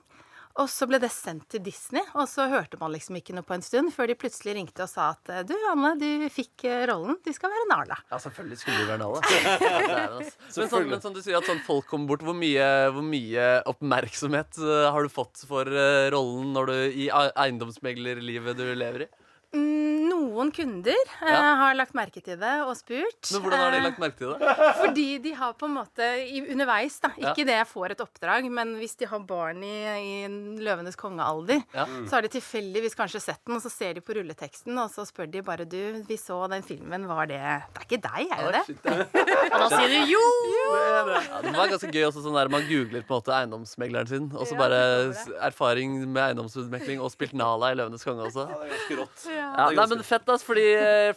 Speaker 8: Og så ble det sendt til Disney, og så hørte man liksom ikke noe på en stund, før de plutselig ringte og sa at du, Anne, du fikk eh, rollen. Du skal være Nala.
Speaker 4: Ja, selvfølgelig skulle du være Nala. Men, sånn, men som du sier, at sånn folk kommer bort, hvor mye, hvor mye oppmerksomhet eh, har du fått for eh, rollen når du, i eiendomsmeglerlivet du lever i?
Speaker 8: Mm, noen kunder eh,
Speaker 4: Ja.
Speaker 8: har lagt merke til det og spurt.
Speaker 4: Men hvordan har de
Speaker 8: Eh,
Speaker 4: lagt merke til det?
Speaker 8: Fordi de har på en måte i, underveis, da.
Speaker 4: Ja.
Speaker 8: Ikke det jeg får et oppdrag, men hvis de har barn i, i en Løvenes kongealder,
Speaker 4: Ja.
Speaker 8: så har de tilfeldigvis kanskje sett den, og så ser de på rulleteksten, og så spør de bare du, vi så den filmen, var det Det er ikke deg, er det det?
Speaker 4: Shit, ja.
Speaker 3: Og da sier du jo!
Speaker 4: Ja, det var ganske gøy også sånn der man googler på en måte eiendomsmegleren sin, og så
Speaker 8: Ja,
Speaker 4: bare erfaring med eiendomsutmekling og spilt Nala i Løvenes konge også.
Speaker 2: det er ganske rått.
Speaker 4: Ja, nei, men fett, ass, fordi,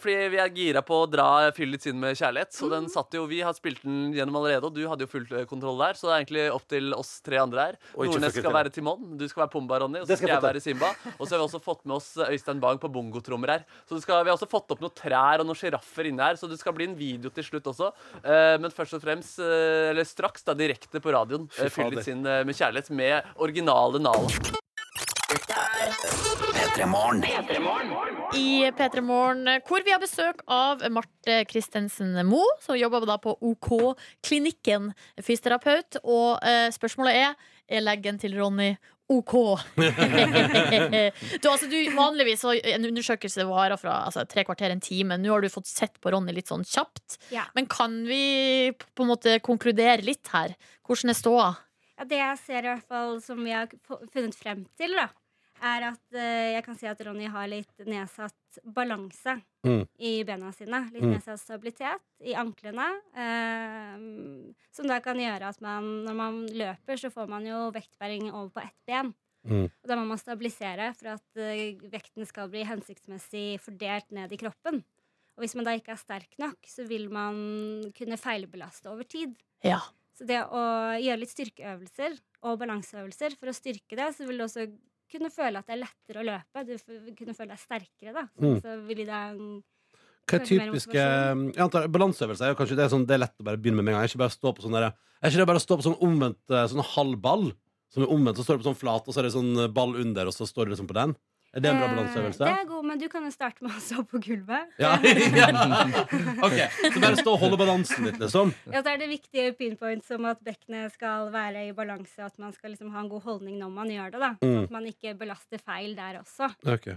Speaker 4: fordi vi er gira på å dra Fyll litt inn med kjærlighet. Så den satt jo, Vi har spilt den gjennom allerede, og du hadde jo full eh, kontroll der. Så det er egentlig opp til oss tre andre her. Nordnes skal være Timon, du skal være Pumba, Ronny, og så
Speaker 2: skal
Speaker 4: skal
Speaker 2: jeg
Speaker 4: være Simba. Og så har vi også fått med oss Øystein Bang på bongotrommer her. Så skal, vi har også fått opp noen trær og noen sjiraffer inne her, så det skal bli en video til slutt også. Eh, men først og fremst, eh, eller straks, da direkte på radioen,
Speaker 2: Fy
Speaker 4: Fyll litt inn med kjærlighet med originale Nala.
Speaker 1: P3 Morgen.
Speaker 3: I P3 Morgen, hvor vi har besøk av Marte Christensen Moe, som jobber da på OK-klinikken, fysioterapeut. Og eh, spørsmålet er er leggen til Ronny OK. du, altså, du, vanligvis så en undersøkelse varer fra altså, tre kvarter en time. Nå har du fått sett på Ronny litt sånn kjapt.
Speaker 9: Ja.
Speaker 3: Men kan vi på en måte konkludere litt her? Hvordan er ståa?
Speaker 9: Ja, det jeg ser i hvert fall som vi har funnet frem til, da, er at eh, jeg kan si at Ronny har litt nedsatt balanse
Speaker 2: Mm.
Speaker 9: i bena sine. Litt
Speaker 2: Mm.
Speaker 9: nedsatt stabilitet i anklene. eh, som da kan gjøre at man, når man løper, så får man jo vektbæring over på ett ben.
Speaker 2: Mm.
Speaker 9: Og da må man stabilisere for at eh, vekten skal bli hensiktsmessig fordelt ned i kroppen. Og hvis man da ikke er sterk nok, så vil man kunne feilbelaste over tid.
Speaker 3: Ja.
Speaker 9: Så det å gjøre litt styrkeøvelser og balanseøvelser for å styrke det, så vil det også kunne føle at det er lettere å løpe. Du kunne føle deg sterkere, da.
Speaker 2: Mm.
Speaker 9: Så ville det en
Speaker 2: Hva er typiske. Jeg antar Balanseøvelser er kanskje det er, sånn, det er lett å bare begynne med med en gang. Ikke bare stå på sånn der, Er ikke det bare å stå på sånn omvendt eh, sånn halv ball? Som er omvendt, så står du på sånn flat, og så er det sånn ball under, og så står du liksom på den? Er det en bra
Speaker 9: Eh,
Speaker 2: balanseøvelse?
Speaker 9: Det er god, men du kan jo starte med å stå på gulvet.
Speaker 2: Ja. ok, Så bare stå og holde balansen litt, liksom?
Speaker 9: Ja, så er det viktige pinpoints som at bekkenet skal være i balanse, at man skal liksom ha en god holdning når man gjør det. da
Speaker 2: Mm.
Speaker 9: At man ikke belaster feil der også.
Speaker 2: Ok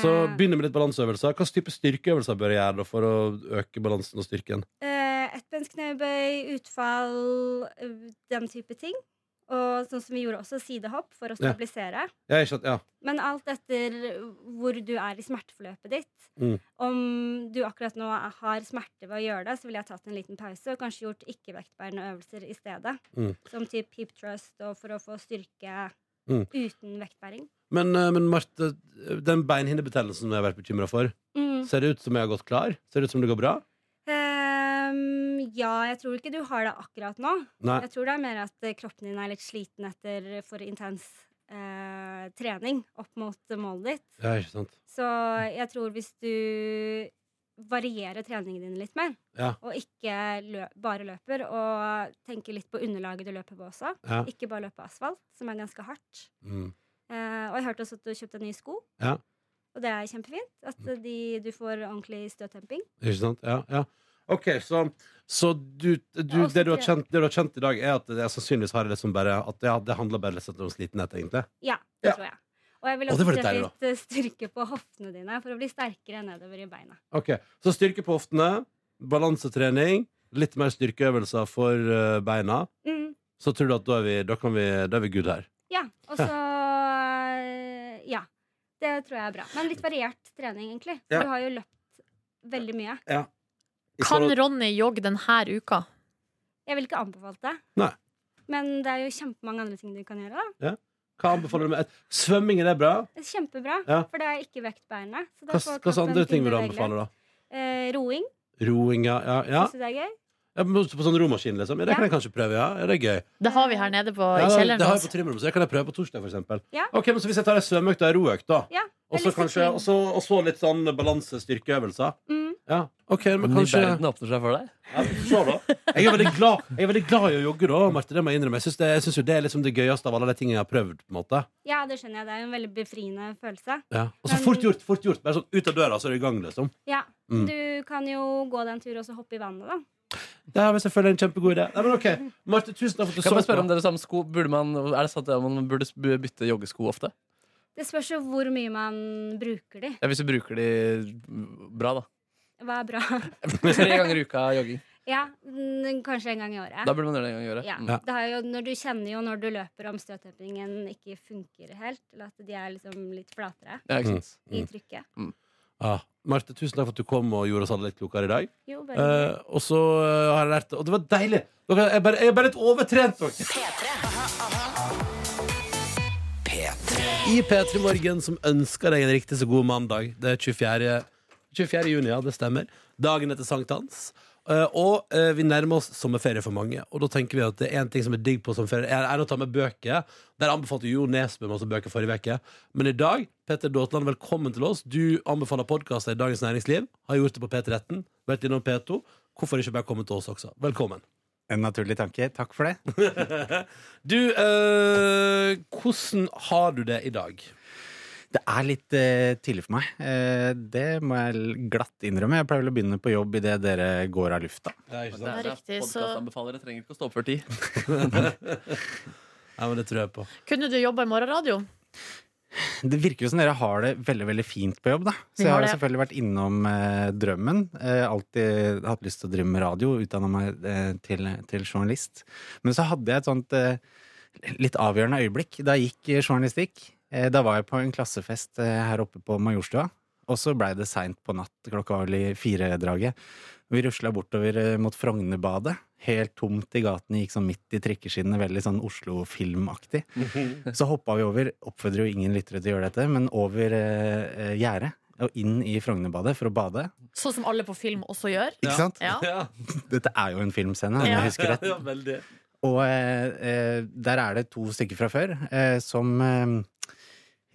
Speaker 2: Så
Speaker 9: begynner
Speaker 2: begynne med litt balanseøvelser. Hva type styrkeøvelser bør jeg gjøre for å øke balansen og styrken?
Speaker 9: Eh, Ettbensknebøy, utfall, eh, den type ting. Og sånn som vi gjorde også, sidehopp for å stabilisere.
Speaker 2: Ja. Ja, ikke, ja.
Speaker 9: Men alt etter hvor du er i smerteforløpet ditt.
Speaker 2: Mm.
Speaker 9: Om du akkurat nå har smerte ved å gjøre det, så ville jeg tatt en liten pause og kanskje gjort ikke-vektbærende øvelser i stedet.
Speaker 2: Mm.
Speaker 9: Som typ hip thrust og for å få styrke
Speaker 2: Mm.
Speaker 9: uten vektbæring.
Speaker 2: Men, eh, men Marte, den beinhinnebetennelsen jeg har vært bekymra for,
Speaker 9: Mm.
Speaker 2: ser det ut som jeg har gått klar? Ser det ut som det går bra?
Speaker 9: Ja, jeg tror ikke du har det akkurat nå.
Speaker 2: Nei.
Speaker 9: Jeg tror det er mer at eh, kroppen din er litt sliten etter for intens eh, trening opp mot eh, målet ditt.
Speaker 2: Ja, ikke sant?
Speaker 9: Så jeg tror hvis du varierer treningen din litt mer,
Speaker 2: Ja.
Speaker 9: og ikke lø bare løper, og tenker litt på underlaget du løper på også,
Speaker 2: Ja.
Speaker 9: ikke bare løpe asfalt, som er ganske hardt.
Speaker 2: Mm.
Speaker 9: Eh, og jeg hørte også at du kjøpte en ny sko,
Speaker 2: Ja.
Speaker 9: og det er kjempefint. At de, du får ordentlig støttemping.
Speaker 2: Ikke sant? Ja, ja. OK, så, så du, du, det, du har kjent, det du har kjent i dag, er at jeg sannsynligvis har det liksom bare At ja, det handler bare litt om slitenhet, egentlig?
Speaker 9: Ja, det
Speaker 2: Ja.
Speaker 9: tror jeg. Og jeg vil også se
Speaker 2: litt
Speaker 9: eh, styrke på hoftene dine for å bli sterkere nedover i beina.
Speaker 2: OK. Så styrke på hoftene, balansetrening, litt mer styrkeøvelser for eh, beina.
Speaker 9: Mm,
Speaker 2: Så tror du at da er vi, da kan vi, da er vi good her.
Speaker 9: ja, og så eh, Ja. Det tror jeg er bra. Men litt variert trening, egentlig. For
Speaker 2: Ja.
Speaker 9: du har jo løpt veldig mye.
Speaker 2: I
Speaker 3: Kan
Speaker 2: forhold-
Speaker 3: Ronny jogge denne uka?
Speaker 9: Jeg vil ikke anbefale det.
Speaker 2: Nei.
Speaker 9: Men det er jo kjempemange andre ting du kan gjøre. da
Speaker 2: Hva anbefaler du med Svømming, er det bra?
Speaker 9: Det Kjempebra,
Speaker 2: Ja.
Speaker 9: for det er ikke vektbærende.
Speaker 2: Hva slags andre ting vil du anbefale, da?
Speaker 9: Eh, roing.
Speaker 2: Roing, ja. ja, ja.
Speaker 9: Det er gøy?
Speaker 2: Ja men på sånn romaskin, liksom. Ja, det kan jeg kanskje prøve, ja. ja det er gøy.
Speaker 3: Det har vi her nede på,
Speaker 2: Ja,
Speaker 3: kjelleren.
Speaker 2: det har jeg på trimrommet, så det kan jeg prøve på torsdag, for eksempel.
Speaker 9: Ja.
Speaker 2: Ok, men så hvis jeg tar ei svømmeøkt og ei roøkt, da.
Speaker 9: Ja,
Speaker 2: Og så
Speaker 9: eller
Speaker 2: kanskje
Speaker 9: sykling.
Speaker 2: og så, og så litt sånn balanse-styrkeøvelser.
Speaker 9: Mm.
Speaker 2: Ja, ok, men
Speaker 4: Men
Speaker 2: kanskje
Speaker 4: verden åpner seg for deg.
Speaker 2: ja, vi får se da. Jeg er veldig glad Jeg er veldig glad i å jogge, da, Marte. Det må jeg innrømme. Jeg syns, det, jeg syns jo det er liksom det gøyeste av alle de tingene jeg har prøvd. på en måte
Speaker 9: Ja, det skjønner jeg. Det er jo en veldig befriende følelse.
Speaker 2: ja. Og så
Speaker 9: Men-
Speaker 2: fort gjort, fort gjort. Bare sånn ut av døra, så er du i gang, liksom.
Speaker 9: Ja,
Speaker 2: Mm.
Speaker 9: Du kan jo gå den turen og så hoppe i vannet, da.
Speaker 2: Det er vi selvfølgelig en kjempegod idé. Nei, men ok Marte, tusen takk for at du
Speaker 4: Kan jeg
Speaker 2: så
Speaker 4: spørre om
Speaker 2: på.
Speaker 4: dere samme sko Burde man, Er det sant at man burde bytte joggesko ofte?
Speaker 9: Det spørs jo hvor mye man bruker de.
Speaker 4: Ja, hvis du bruker de bra, da.
Speaker 9: Hva er bra?
Speaker 4: Tre ganger i uka jogging.
Speaker 9: Ja, mm, kanskje en gang i året.
Speaker 4: Da burde man gjøre det en gang i året.
Speaker 9: Ja.
Speaker 4: Mm.
Speaker 2: Ja.
Speaker 9: Det har jo, når du kjenner jo når du løper om støtdempingen ikke funker helt, eller at de er liksom litt flatere
Speaker 4: Ja, ikke sant?
Speaker 9: i
Speaker 2: Mm. Ah, Marte, tusen takk for at du kom og gjorde oss alle litt klokere i dag.
Speaker 9: Jo, bare
Speaker 2: Eh, og så eh, har jeg lært. Og det var deilig! Dere, jeg, er bare, jeg er bare litt overtrent. Dere. I P3 Morgen, som ønsker deg en riktig så god mandag. Det er 24. 24. juni, ja, det stemmer. Dagen etter sankthans. Eh, og eh, vi nærmer oss sommerferie for mange. Og da tenker vi at det er en ting som er digg på sommerferie, er, er å ta med bøker. Der anbefalte Jo Nesbø masse bøker forrige uke. Men i dag, Petter Daatland, velkommen til oss. Du anbefaler podkaster i Dagens Næringsliv. Har gjort det på P13. Vært innom P2. Hvorfor ikke bare komme til oss også? Velkommen.
Speaker 10: En naturlig tanke. Takk for det.
Speaker 2: Du, eh, hvordan har du det i dag?
Speaker 10: Det er litt eh, tidlig for meg. Eh, det må jeg glatt innrømme. Jeg pleier vel å begynne på jobb idet dere går av lufta.
Speaker 2: er ikke
Speaker 9: Det
Speaker 2: sant?
Speaker 9: er riktig, så-
Speaker 4: Podkastanbefalere trenger ikke å stå opp før ti.
Speaker 2: Nei, men det tror jeg på.
Speaker 3: Kunne du jobba i morgenradio?
Speaker 10: Det virker jo som dere har det veldig veldig fint på jobb. da Så jeg
Speaker 3: har
Speaker 10: har jo
Speaker 3: det.
Speaker 10: selvfølgelig vært innom eh, drømmen. Eh, alltid hatt lyst til å drive med radio. Utdanna meg eh, til, til journalist. Men så hadde jeg et sånt eh, litt avgjørende øyeblikk da jeg gikk i journalistikk. Eh, da var jeg på en klassefest eh, her oppe på Majorstua. Og så blei det seint på natt. Klokka var vel i firedraget. Vi rusla bortover eh, mot Frognerbadet. Helt tomt i gatene, gikk sånn midt i trikkeskinnene, veldig sånn Oslo-filmaktig. Så hoppa vi over, oppfordrer jo ingen lyttere til å gjøre dette, men over eh, gjerdet og inn i Frognerbadet for å bade.
Speaker 3: Sånn som alle på film også gjør.
Speaker 10: Ikke sant?
Speaker 3: Ja.
Speaker 2: Ja,
Speaker 10: Dette er jo en filmscene, om
Speaker 3: Ja.
Speaker 10: jeg husker rett.
Speaker 2: ja, veldig.
Speaker 10: Og eh, eh, der er det to stykker fra før eh, som eh,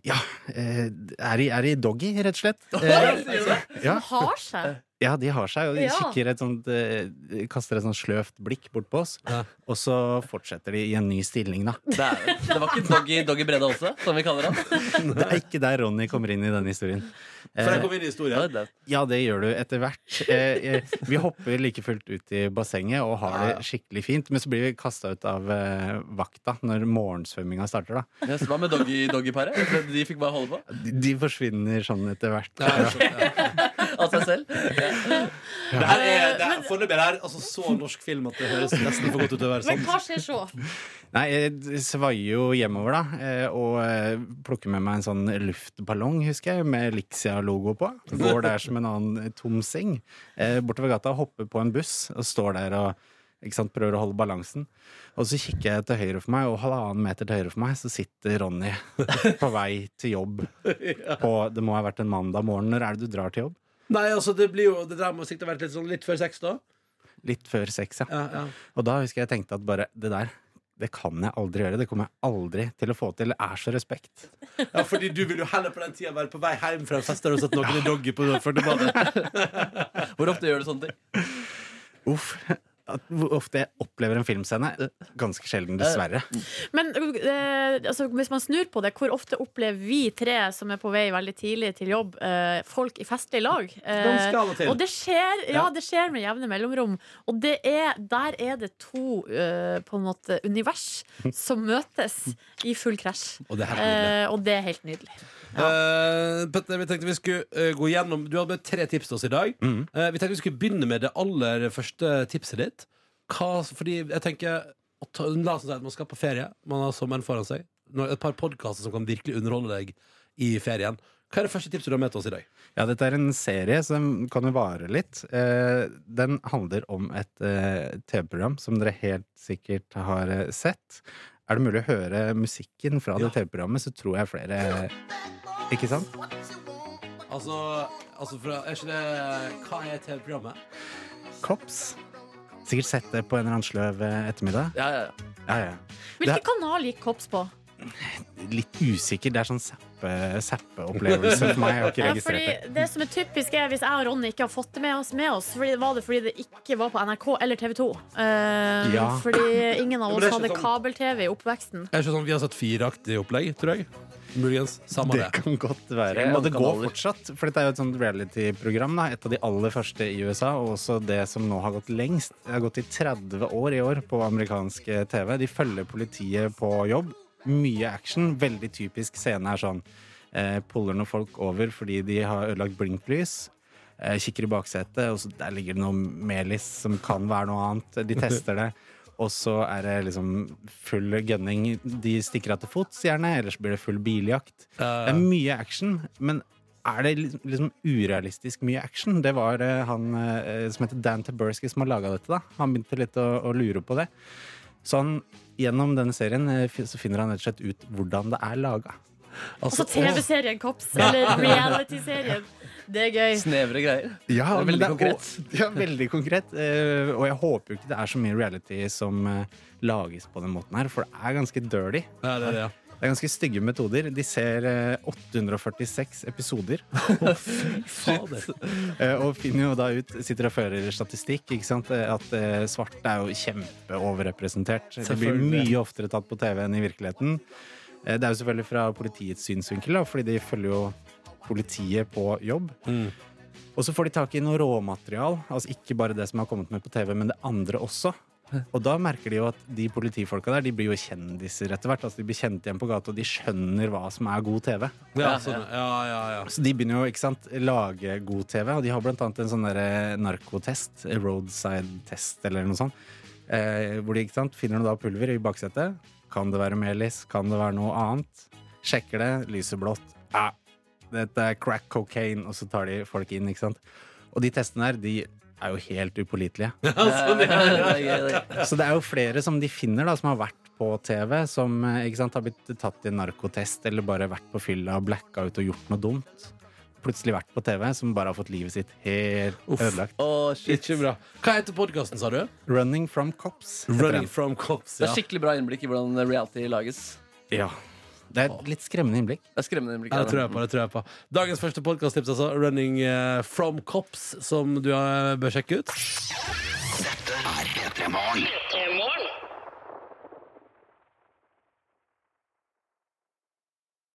Speaker 10: ja, eh, er, i, er i doggy, rett og slett. Eh, ja,
Speaker 3: Som har seg.
Speaker 10: Ja, de har seg, og de kikker et sånt, eh, kaster et sånt sløvt blikk bort på oss.
Speaker 2: Ja.
Speaker 10: Og så fortsetter de i en ny stilling, da.
Speaker 4: Det, er, det var ikke Doggy, doggy Brede også, som vi kaller han?
Speaker 10: Det er ikke der Ronny kommer inn i denne historien.
Speaker 2: For jeg
Speaker 10: Eh,
Speaker 2: kom inn i historien.
Speaker 10: Ja, det gjør du etter hvert. Eh, vi hopper like fullt ut i bassenget og har det skikkelig fint. Men så blir vi kasta ut av eh, vakta når morgensvømminga starter. da
Speaker 4: Ja, så Hva med doggy- doggyparet? De fikk bare holde på?
Speaker 10: De, de forsvinner sånn etter hvert.
Speaker 2: Ja, ja.
Speaker 4: Av seg selv?
Speaker 2: Det her er, det er, foreløpig er altså, så norsk film at det høres nesten for godt ut til å være
Speaker 3: Men hva skjer så?
Speaker 10: Nei, jeg svaier jo hjemover, da. eh, Og eh, plukker med meg en sånn luftballong, husker jeg, med Lixia-logo på. Går der som en annen tom seng. Bortover gata, hopper på en buss og står der og ikke sant, prøver å holde balansen. Og så kikker jeg til høyre for meg, og halvannen meter til høyre for meg så sitter Ronny på vei til jobb. På, det må ha vært en mandag morgen. Når er det du drar til jobb?
Speaker 2: Nei, altså, det blir jo Det der må sikkert ha vært litt, sånn, litt før seks, da.
Speaker 10: Litt før seks, ja.
Speaker 2: Ja, ja.
Speaker 10: Og da husker jeg tenkte at bare det der, det kan jeg aldri gjøre. Det kommer jeg aldri til å få til. Det er så respekt.
Speaker 2: ja, fordi du vil jo heller på den tida være på vei hjem fra en fest der du har satt noen i doggy på Førdebadet.
Speaker 4: Hvor ofte gjør du sånne ting?
Speaker 10: Uff. Hvor ofte jeg opplever en filmscene. Ganske sjelden, dessverre.
Speaker 3: Men eh, altså, hvis man snur på det, hvor ofte opplever vi tre som er på vei veldig tidlig til jobb, eh, folk i festlig lag? Eh,
Speaker 2: Ganske av og til.
Speaker 3: og det skjer, ja, det skjer med jevne mellomrom. Og det er, der er det to eh, på en måte univers som møtes i full krasj.
Speaker 2: Og det er helt nydelig.
Speaker 3: Eh,
Speaker 2: Petter, vi tenkte vi skulle uh, gå gjennom Du hadde med tre tips til oss i dag.
Speaker 10: Mm.
Speaker 2: Uh, vi tenkte vi skulle begynne med det aller første tipset ditt. Hva, fordi jeg tenker ta, La oss si at man skal på ferie. Man har sommeren foran seg. Et par podkaster som kan virkelig underholde deg i ferien. Hva er det første tipset du har med til oss i dag?
Speaker 10: Ja, dette er en serie som kan jo vare litt. Eh, den handler om et eh, TV-program som dere helt sikkert har eh, sett. Er det mulig å høre musikken fra det TV-programmet, så tror jeg flere Ikke sant?
Speaker 2: Altså, altså fra, er ikke det Hva er TV-programmet?
Speaker 10: Kops. Sikkert sett det på en eller annen sløv eh, ettermiddag.
Speaker 4: Ja, ja, ja.
Speaker 10: Ja, ja.
Speaker 3: Hvilken kanal gikk Kops på?
Speaker 10: Litt usikker. Det er sånn zappe-opplevelse for meg. Jeg har ikke registrert
Speaker 3: det.
Speaker 10: det.
Speaker 3: det som er typisk er Hvis jeg og Ronny ikke har fått det med oss, med oss fordi, var det fordi det ikke var på NRK eller TV 2. Uh,
Speaker 10: Ja.
Speaker 3: Fordi ingen av oss hadde
Speaker 2: sånn-
Speaker 3: kabel-TV i oppveksten.
Speaker 2: Er ikke sånn vi har sett fireaktig opplegg, tror jeg? Muligens. Samme
Speaker 10: Det
Speaker 2: det.
Speaker 10: kan godt være. Og det går
Speaker 4: kanaler.
Speaker 10: fortsatt. For dette er jo et sånt reality-program. Et av de aller første i USA, og også det som nå har gått lengst. Det har gått i 30 år i år på amerikansk eh, TV. De følger politiet på jobb. Mye action. Veldig typisk scene er sånn eh, Puller noen folk over fordi de har ødelagt blinklys. Eh, kikker i baksetet, og så der ligger det noe melis som kan være noe annet. De tester det. Og så er det liksom full gunning. De stikker av til fots, gjerne, ellers blir det full biljakt. Det er mye action, men er det liksom- liksom urealistisk mye action? Det var eh, han eh, som heter Dan Taberski som har laga dette. da Han begynte litt å, å lure på det. Så han, gjennom denne serien eh, så finner han rett og slett ut hvordan det er laga.
Speaker 3: Altså TV-serien Kops, eller reality-serien. Det er gøy.
Speaker 4: Snevre greier.
Speaker 10: Ja,
Speaker 4: Det er veldig
Speaker 10: og-
Speaker 4: konkret.
Speaker 10: Ja, veldig konkret. Uh, og jeg håper jo ikke det er så mye reality som uh, lages på den måten her, for det er ganske dirty.
Speaker 2: Ja, det er det, ja.
Speaker 10: Det er ganske stygge metoder. De ser eh, 846 episoder.
Speaker 2: Fader.
Speaker 10: Eh, og finner jo da ut, sitter og fører statistikk, ikke sant? eh, at svart svarte er jo kjempeoverrepresentert. Det blir mye oftere tatt på TV enn i virkeligheten. Eh, det er jo selvfølgelig fra politiets synsvinkel, da, fordi de følger jo politiet på jobb.
Speaker 2: Mm.
Speaker 10: Og så får de tak i noe råmaterial, altså ikke bare det som har kommet med på TV, men det andre også. Og da merker de jo at de politifolka der De blir jo kjendiser etter hvert. Altså De blir kjent igjen på gata, og de skjønner hva som er god TV.
Speaker 2: Ja, sånn, ja, ja, ja.
Speaker 10: Så de begynner jo ikke sant, lage god TV, og de har blant annet en sånn der narkotest, roadside test eller noe sånt, eh, hvor de ikke sant, finner noe da pulver i baksetet. Kan det være melis? Kan det være noe annet? Sjekker det, lyser blått. Ah, dette er crack cocaine, og så tar de folk inn, ikke sant. Og de testene her, de er jo helt upålitelige. Så det er jo flere som de finner da, som har vært på TV, som eh, ikke sant, har blitt tatt i en narkotest eller bare vært på fylla og blacka ut og gjort noe dumt. Plutselig vært på TV, som bare har fått livet sitt helt ødelagt.
Speaker 4: Oh, shit.
Speaker 2: Ikke bra. Hva heter podkasten, sa du?
Speaker 10: Running from cops.
Speaker 2: Running from Cops.
Speaker 4: Det er skikkelig bra innblikk i hvordan reality lages.
Speaker 10: Ja. Det er et litt skremmende innblikk.
Speaker 4: Det er skremmende innblikk.
Speaker 2: Ja, det tror jeg på. det tror jeg på Dagens første podkasttips, altså. Running eh, from Cops, som du eh, bør sjekke ut.
Speaker 1: Dette er P3 Morgen.